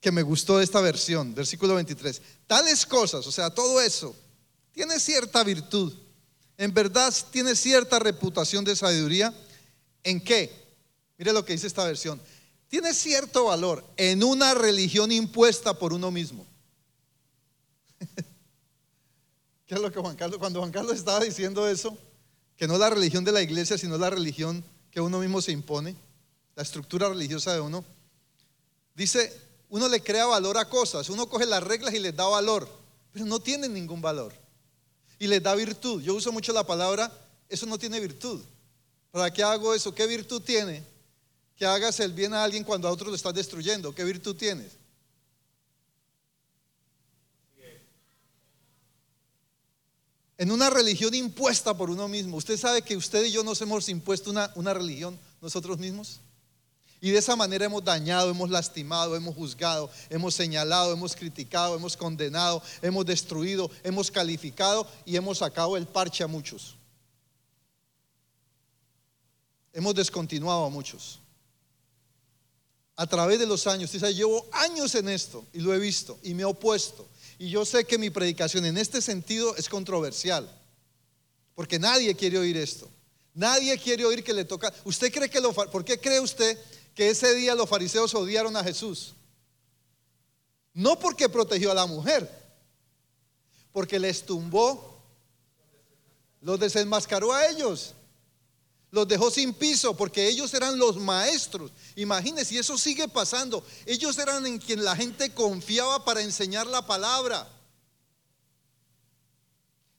que me gustó de esta versión, versículo 23. Tales cosas, o sea, todo eso, tiene cierta virtud. En verdad tiene cierta reputación de sabiduría. ¿En qué? Mire lo que dice esta versión. Tiene cierto valor en una religión impuesta por uno mismo. ¿Qué es lo que Juan Carlos, cuando Juan Carlos estaba diciendo eso? Que no la religión de la iglesia, sino la religión que uno mismo se impone, la estructura religiosa de uno. Dice, uno le crea valor a cosas, uno coge las reglas y les da valor, pero no tienen ningún valor. Y les da virtud. Yo uso mucho la palabra, eso no tiene virtud. ¿Para qué hago eso? ¿Qué virtud tiene? que hagas el bien a alguien cuando a otro lo estás destruyendo. ¿Qué virtud tienes? En una religión impuesta por uno mismo. ¿Usted sabe que usted y yo nos hemos impuesto una, una religión nosotros mismos? Y de esa manera hemos dañado, hemos lastimado, hemos juzgado, hemos señalado, hemos criticado, hemos condenado, hemos destruido, hemos calificado y hemos sacado el parche a muchos. Hemos descontinuado a muchos a través de los años, llevo años en esto y lo he visto y me he opuesto. Y yo sé que mi predicación en este sentido es controversial, porque nadie quiere oír esto. Nadie quiere oír que le toca. ¿Usted cree que lo ¿Por qué cree usted que ese día los fariseos odiaron a Jesús? No porque protegió a la mujer, porque les tumbó, los desenmascaró a ellos los dejó sin piso porque ellos eran los maestros. Imagínense, y eso sigue pasando. Ellos eran en quien la gente confiaba para enseñar la palabra.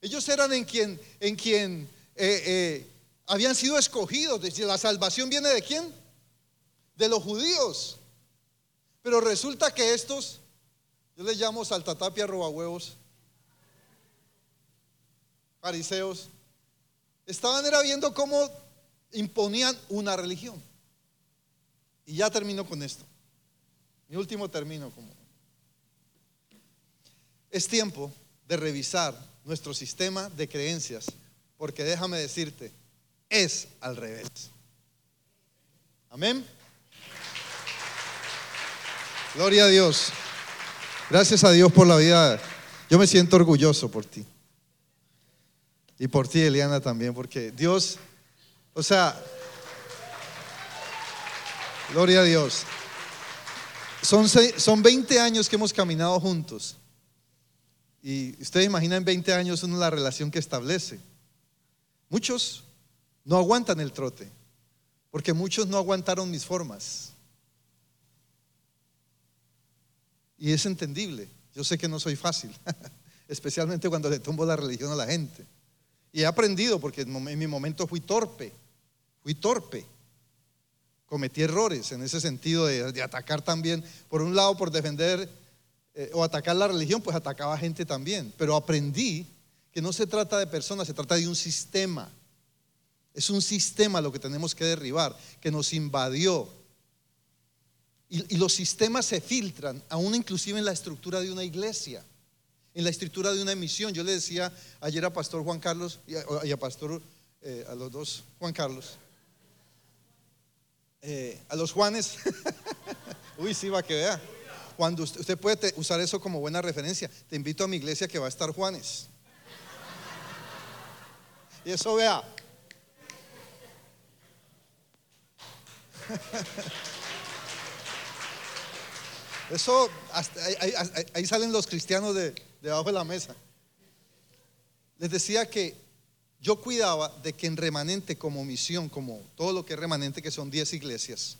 Ellos eran en quien, en quien eh, eh, habían sido escogidos. La salvación viene de quién? De los judíos. Pero resulta que estos, yo les llamo saltatapia robahuevos, fariseos, estaban era viendo cómo imponían una religión. Y ya termino con esto. Mi último término como. Es tiempo de revisar nuestro sistema de creencias, porque déjame decirte, es al revés. Amén. Gloria a Dios. Gracias a Dios por la vida. Yo me siento orgulloso por ti. Y por ti, Eliana, también, porque Dios o sea, Gloria a Dios. Son, son 20 años que hemos caminado juntos. Y ustedes imaginan 20 años uno la relación que establece. Muchos no aguantan el trote, porque muchos no aguantaron mis formas. Y es entendible. Yo sé que no soy fácil, especialmente cuando le tumbo la religión a la gente. Y he aprendido, porque en mi momento fui torpe, fui torpe. Cometí errores en ese sentido de, de atacar también, por un lado por defender eh, o atacar la religión, pues atacaba a gente también. Pero aprendí que no se trata de personas, se trata de un sistema. Es un sistema lo que tenemos que derribar, que nos invadió. Y, los sistemas se filtran, aún inclusive en la estructura de una iglesia, en la estructura de una misión. Yo le decía ayer a Pastor Juan Carlos y a, Pastor, eh, a los dos Juan Carlos, eh, a los Juanes, uy, sí, va que vea. Cuando usted, puede usar eso como buena referencia, te invito a mi iglesia que va a estar Juanes. Y eso vea. Eso, ahí, salen los cristianos de, debajo de la mesa. Les decía que yo cuidaba de que en remanente como misión, como todo lo que es remanente, que son 10 iglesias,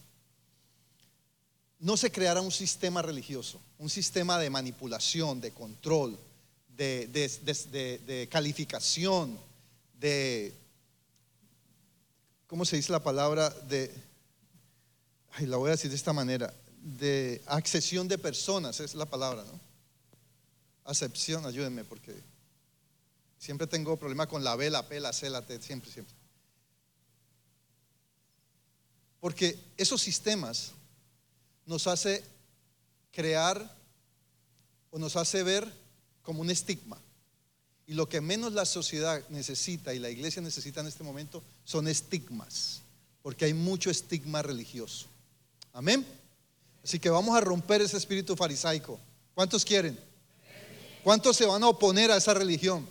no se creara un sistema religioso, un sistema de manipulación, de control, de calificación, de, ¿cómo se dice la palabra? De, ay, la voy a decir de esta manera, de accesión de personas, es la palabra, ¿no? Acepción, ayúdenme porque siempre tengo problema con la B, la P, la C, la T, siempre, siempre. Porque esos sistemas nos hace crear o nos hace ver como un estigma. Y lo que menos la sociedad necesita y la iglesia necesita en este momento son estigmas, porque hay mucho estigma religioso. Amén. Así que vamos a romper ese espíritu farisaico. ¿Cuántos quieren? ¿Cuántos se van a oponer a esa religión?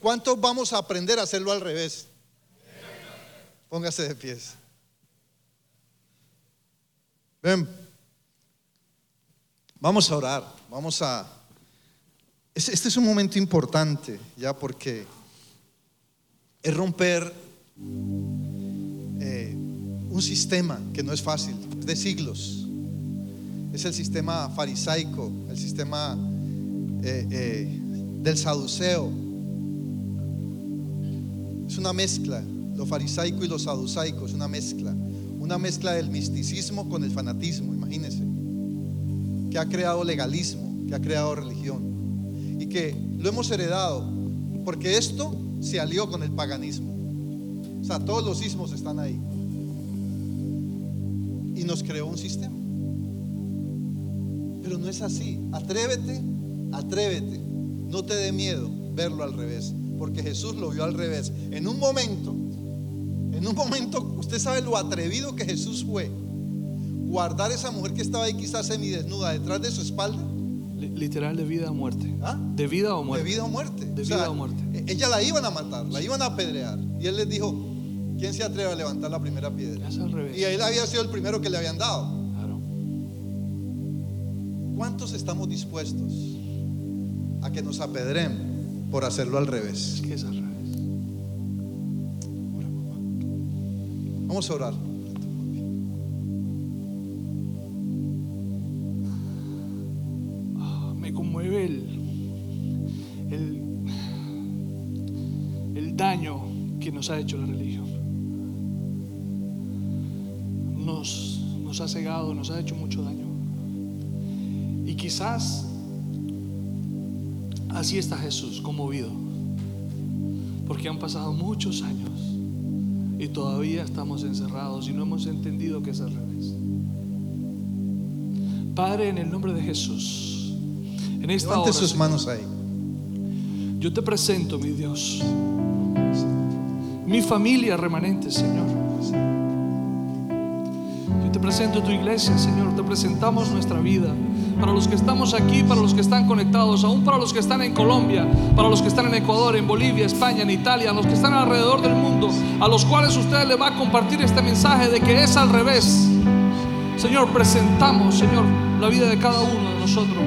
¿Cuántos vamos a aprender a hacerlo al revés? Póngase de pies. Ven, vamos a orar, vamos a... Este es un momento importante, ya porque es romper eh, un sistema que no es fácil, de siglos. Es el sistema farisaico, el sistema eh, eh, del saduceo. Es una mezcla, lo farisaico y lo saducaico es una mezcla. Una mezcla del misticismo con el fanatismo, imagínense. Que ha creado legalismo, que ha creado religión. Y que lo hemos heredado, porque esto se alió con el paganismo. O sea, todos los ismos están ahí. Y nos creó un sistema. Pero no es así. Atrévete, atrévete. No te dé miedo verlo al revés. Porque Jesús lo vio al revés. En un momento, en un momento, usted sabe lo atrevido que Jesús fue. Guardar esa mujer que estaba ahí quizás semidesnuda detrás de su espalda. Li- Literal de vida a muerte. ¿Ah? De vida o muerte. De vida o muerte. De O sea, vida o muerte. e- Ella la iban a matar, la iban a apedrear. Y él les dijo, ¿quién se atreve a levantar la primera piedra? Es al revés. Y él había sido el primero que le habían dado. ¿Cuántos estamos dispuestos a que nos apedren por hacerlo al revés? Es que es al revés. Vamos a orar. Ah, me conmueve el, el, el daño que nos ha hecho la religión. Nos, nos ha cegado, nos ha hecho mucho daño. Quizás así está Jesús conmovido. Porque han pasado muchos años y todavía estamos encerrados y no hemos entendido que es al revés. Padre, en el nombre de Jesús, en esta Levante hora, sus manos ahí. yo te presento, mi Dios, mi familia remanente, Señor. Yo te presento tu iglesia, Señor. Te presentamos nuestra vida. Para los que estamos aquí, para los que están conectados, aún para los que están en Colombia, para los que están en Ecuador, en Bolivia, España, en Italia, los que están alrededor del mundo, a los cuales usted le va a compartir este mensaje de que es al revés. Señor, presentamos, Señor, la vida de cada uno de nosotros.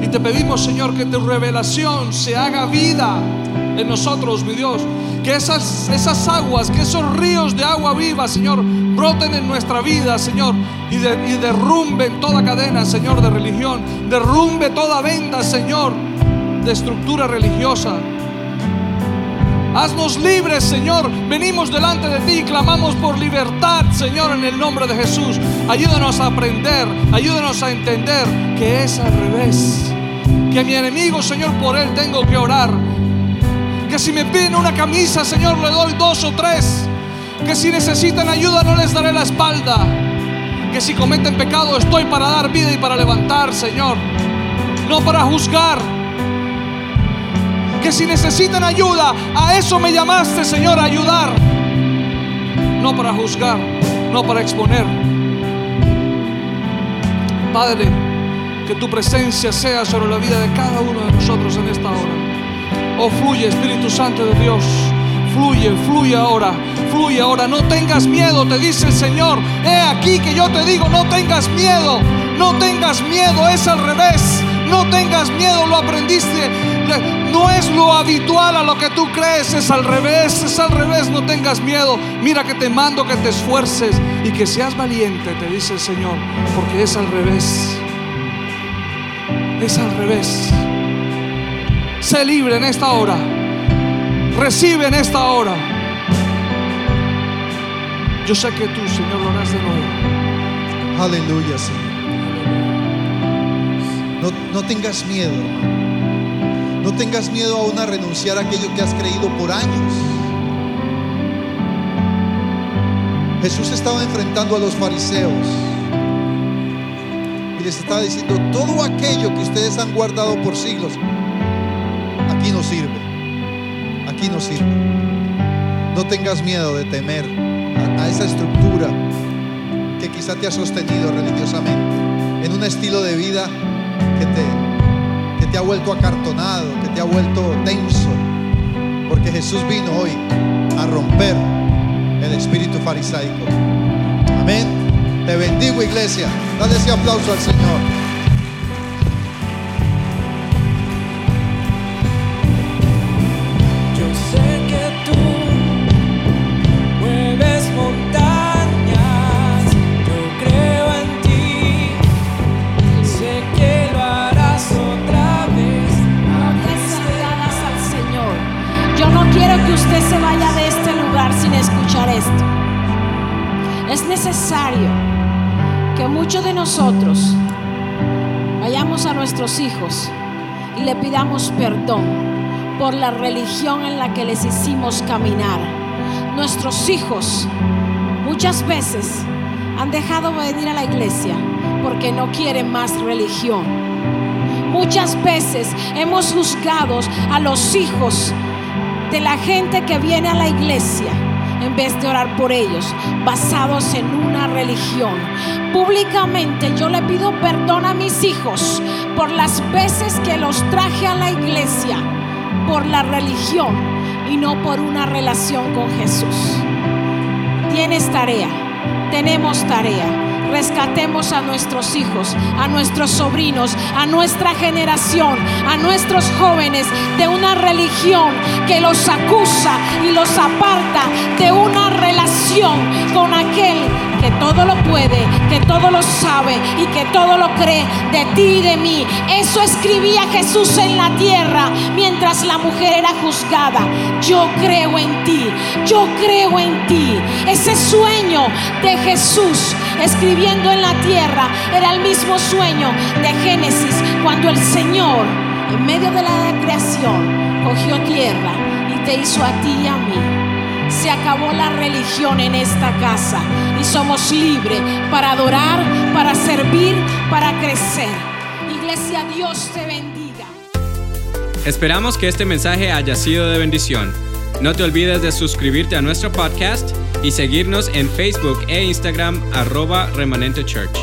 Y te pedimos, Señor, que tu revelación se haga vida en nosotros, mi Dios. Que esas, esas aguas, que esos ríos de agua viva, Señor, broten en nuestra vida, Señor, y, y derrumben toda cadena, Señor, de religión. Derrumbe toda venda, Señor, de estructura religiosa. Haznos libres, Señor. Venimos delante de ti y clamamos por libertad, Señor, en el nombre de Jesús. Ayúdanos a aprender, ayúdanos a entender que es al revés. Que mi enemigo, Señor, por él tengo que orar. Que si me piden una camisa, Señor, le doy dos o tres. Que si necesitan ayuda, no les daré la espalda. Que si cometen pecado, estoy para dar vida y para levantar, Señor. No para juzgar que si necesitan ayuda, a eso me llamaste, Señor, a ayudar. No para juzgar, no para exponer. Padre, que tu presencia sea sobre la vida de cada uno de nosotros en esta hora. Oh, fluye, Espíritu Santo de Dios. Fluye, fluye ahora, fluye ahora. No tengas miedo, te dice el Señor. He aquí que yo te digo, no tengas miedo, no tengas miedo, es al revés. No tengas miedo, lo aprendiste. No es lo habitual a lo que tú crees, es al revés, es al revés, no tengas miedo. Mira que te mando que te esfuerces y que seas valiente, te dice el Señor, porque es al revés. Es al revés. Sé libre en esta hora. Recibe en esta hora. Yo sé que tú, Señor, lo harás de nuevo. Aleluya, Señor. No, no tengas miedo. No tengas miedo aún a renunciar a aquello que has creído por años. Jesús estaba enfrentando a los fariseos y les estaba diciendo, todo aquello que ustedes han guardado por siglos, aquí no sirve. Aquí no sirve. No tengas miedo de temer a, esa estructura que quizá te ha sostenido religiosamente en un estilo de vida que te, que te ha vuelto acartonado, que te ha vuelto tenso, porque Jesús vino hoy a romper el espíritu farisaico. Amén. Te bendigo iglesia. Dale ese aplauso al Señor. Vayamos a nuestros hijos y le pidamos perdón por la religión en la que les hicimos caminar. Nuestros hijos muchas veces han dejado de venir a la iglesia porque no quieren más religión. Muchas veces hemos juzgado a los hijos de la gente que viene a la iglesia en vez de orar por ellos, basados en una religión. Públicamente yo le pido perdón a mis hijos por las veces que los traje a la iglesia por la religión y no por una relación con Jesús. Tienes tarea, tenemos tarea. Rescatemos a nuestros hijos, a nuestros sobrinos, a nuestra generación, a nuestros jóvenes de una religión que los acusa y los aparta de una relación con aquel que todo lo puede, que todo lo sabe y que todo lo cree de ti y de mí. Eso escribía Jesús en la tierra mientras la mujer era juzgada. Yo creo en ti, yo creo en ti. Ese sueño de Jesús escribiendo en la tierra era el mismo sueño de Génesis cuando el Señor en medio de la creación cogió tierra y te hizo a ti y a mí. Se acabó la religión en esta casa y somos libres para adorar, para servir, para crecer. Iglesia, Dios te bendiga. Esperamos que este mensaje haya sido de bendición. No te olvides de suscribirte a nuestro podcast y seguirnos en Facebook e Instagram arroba remanente church.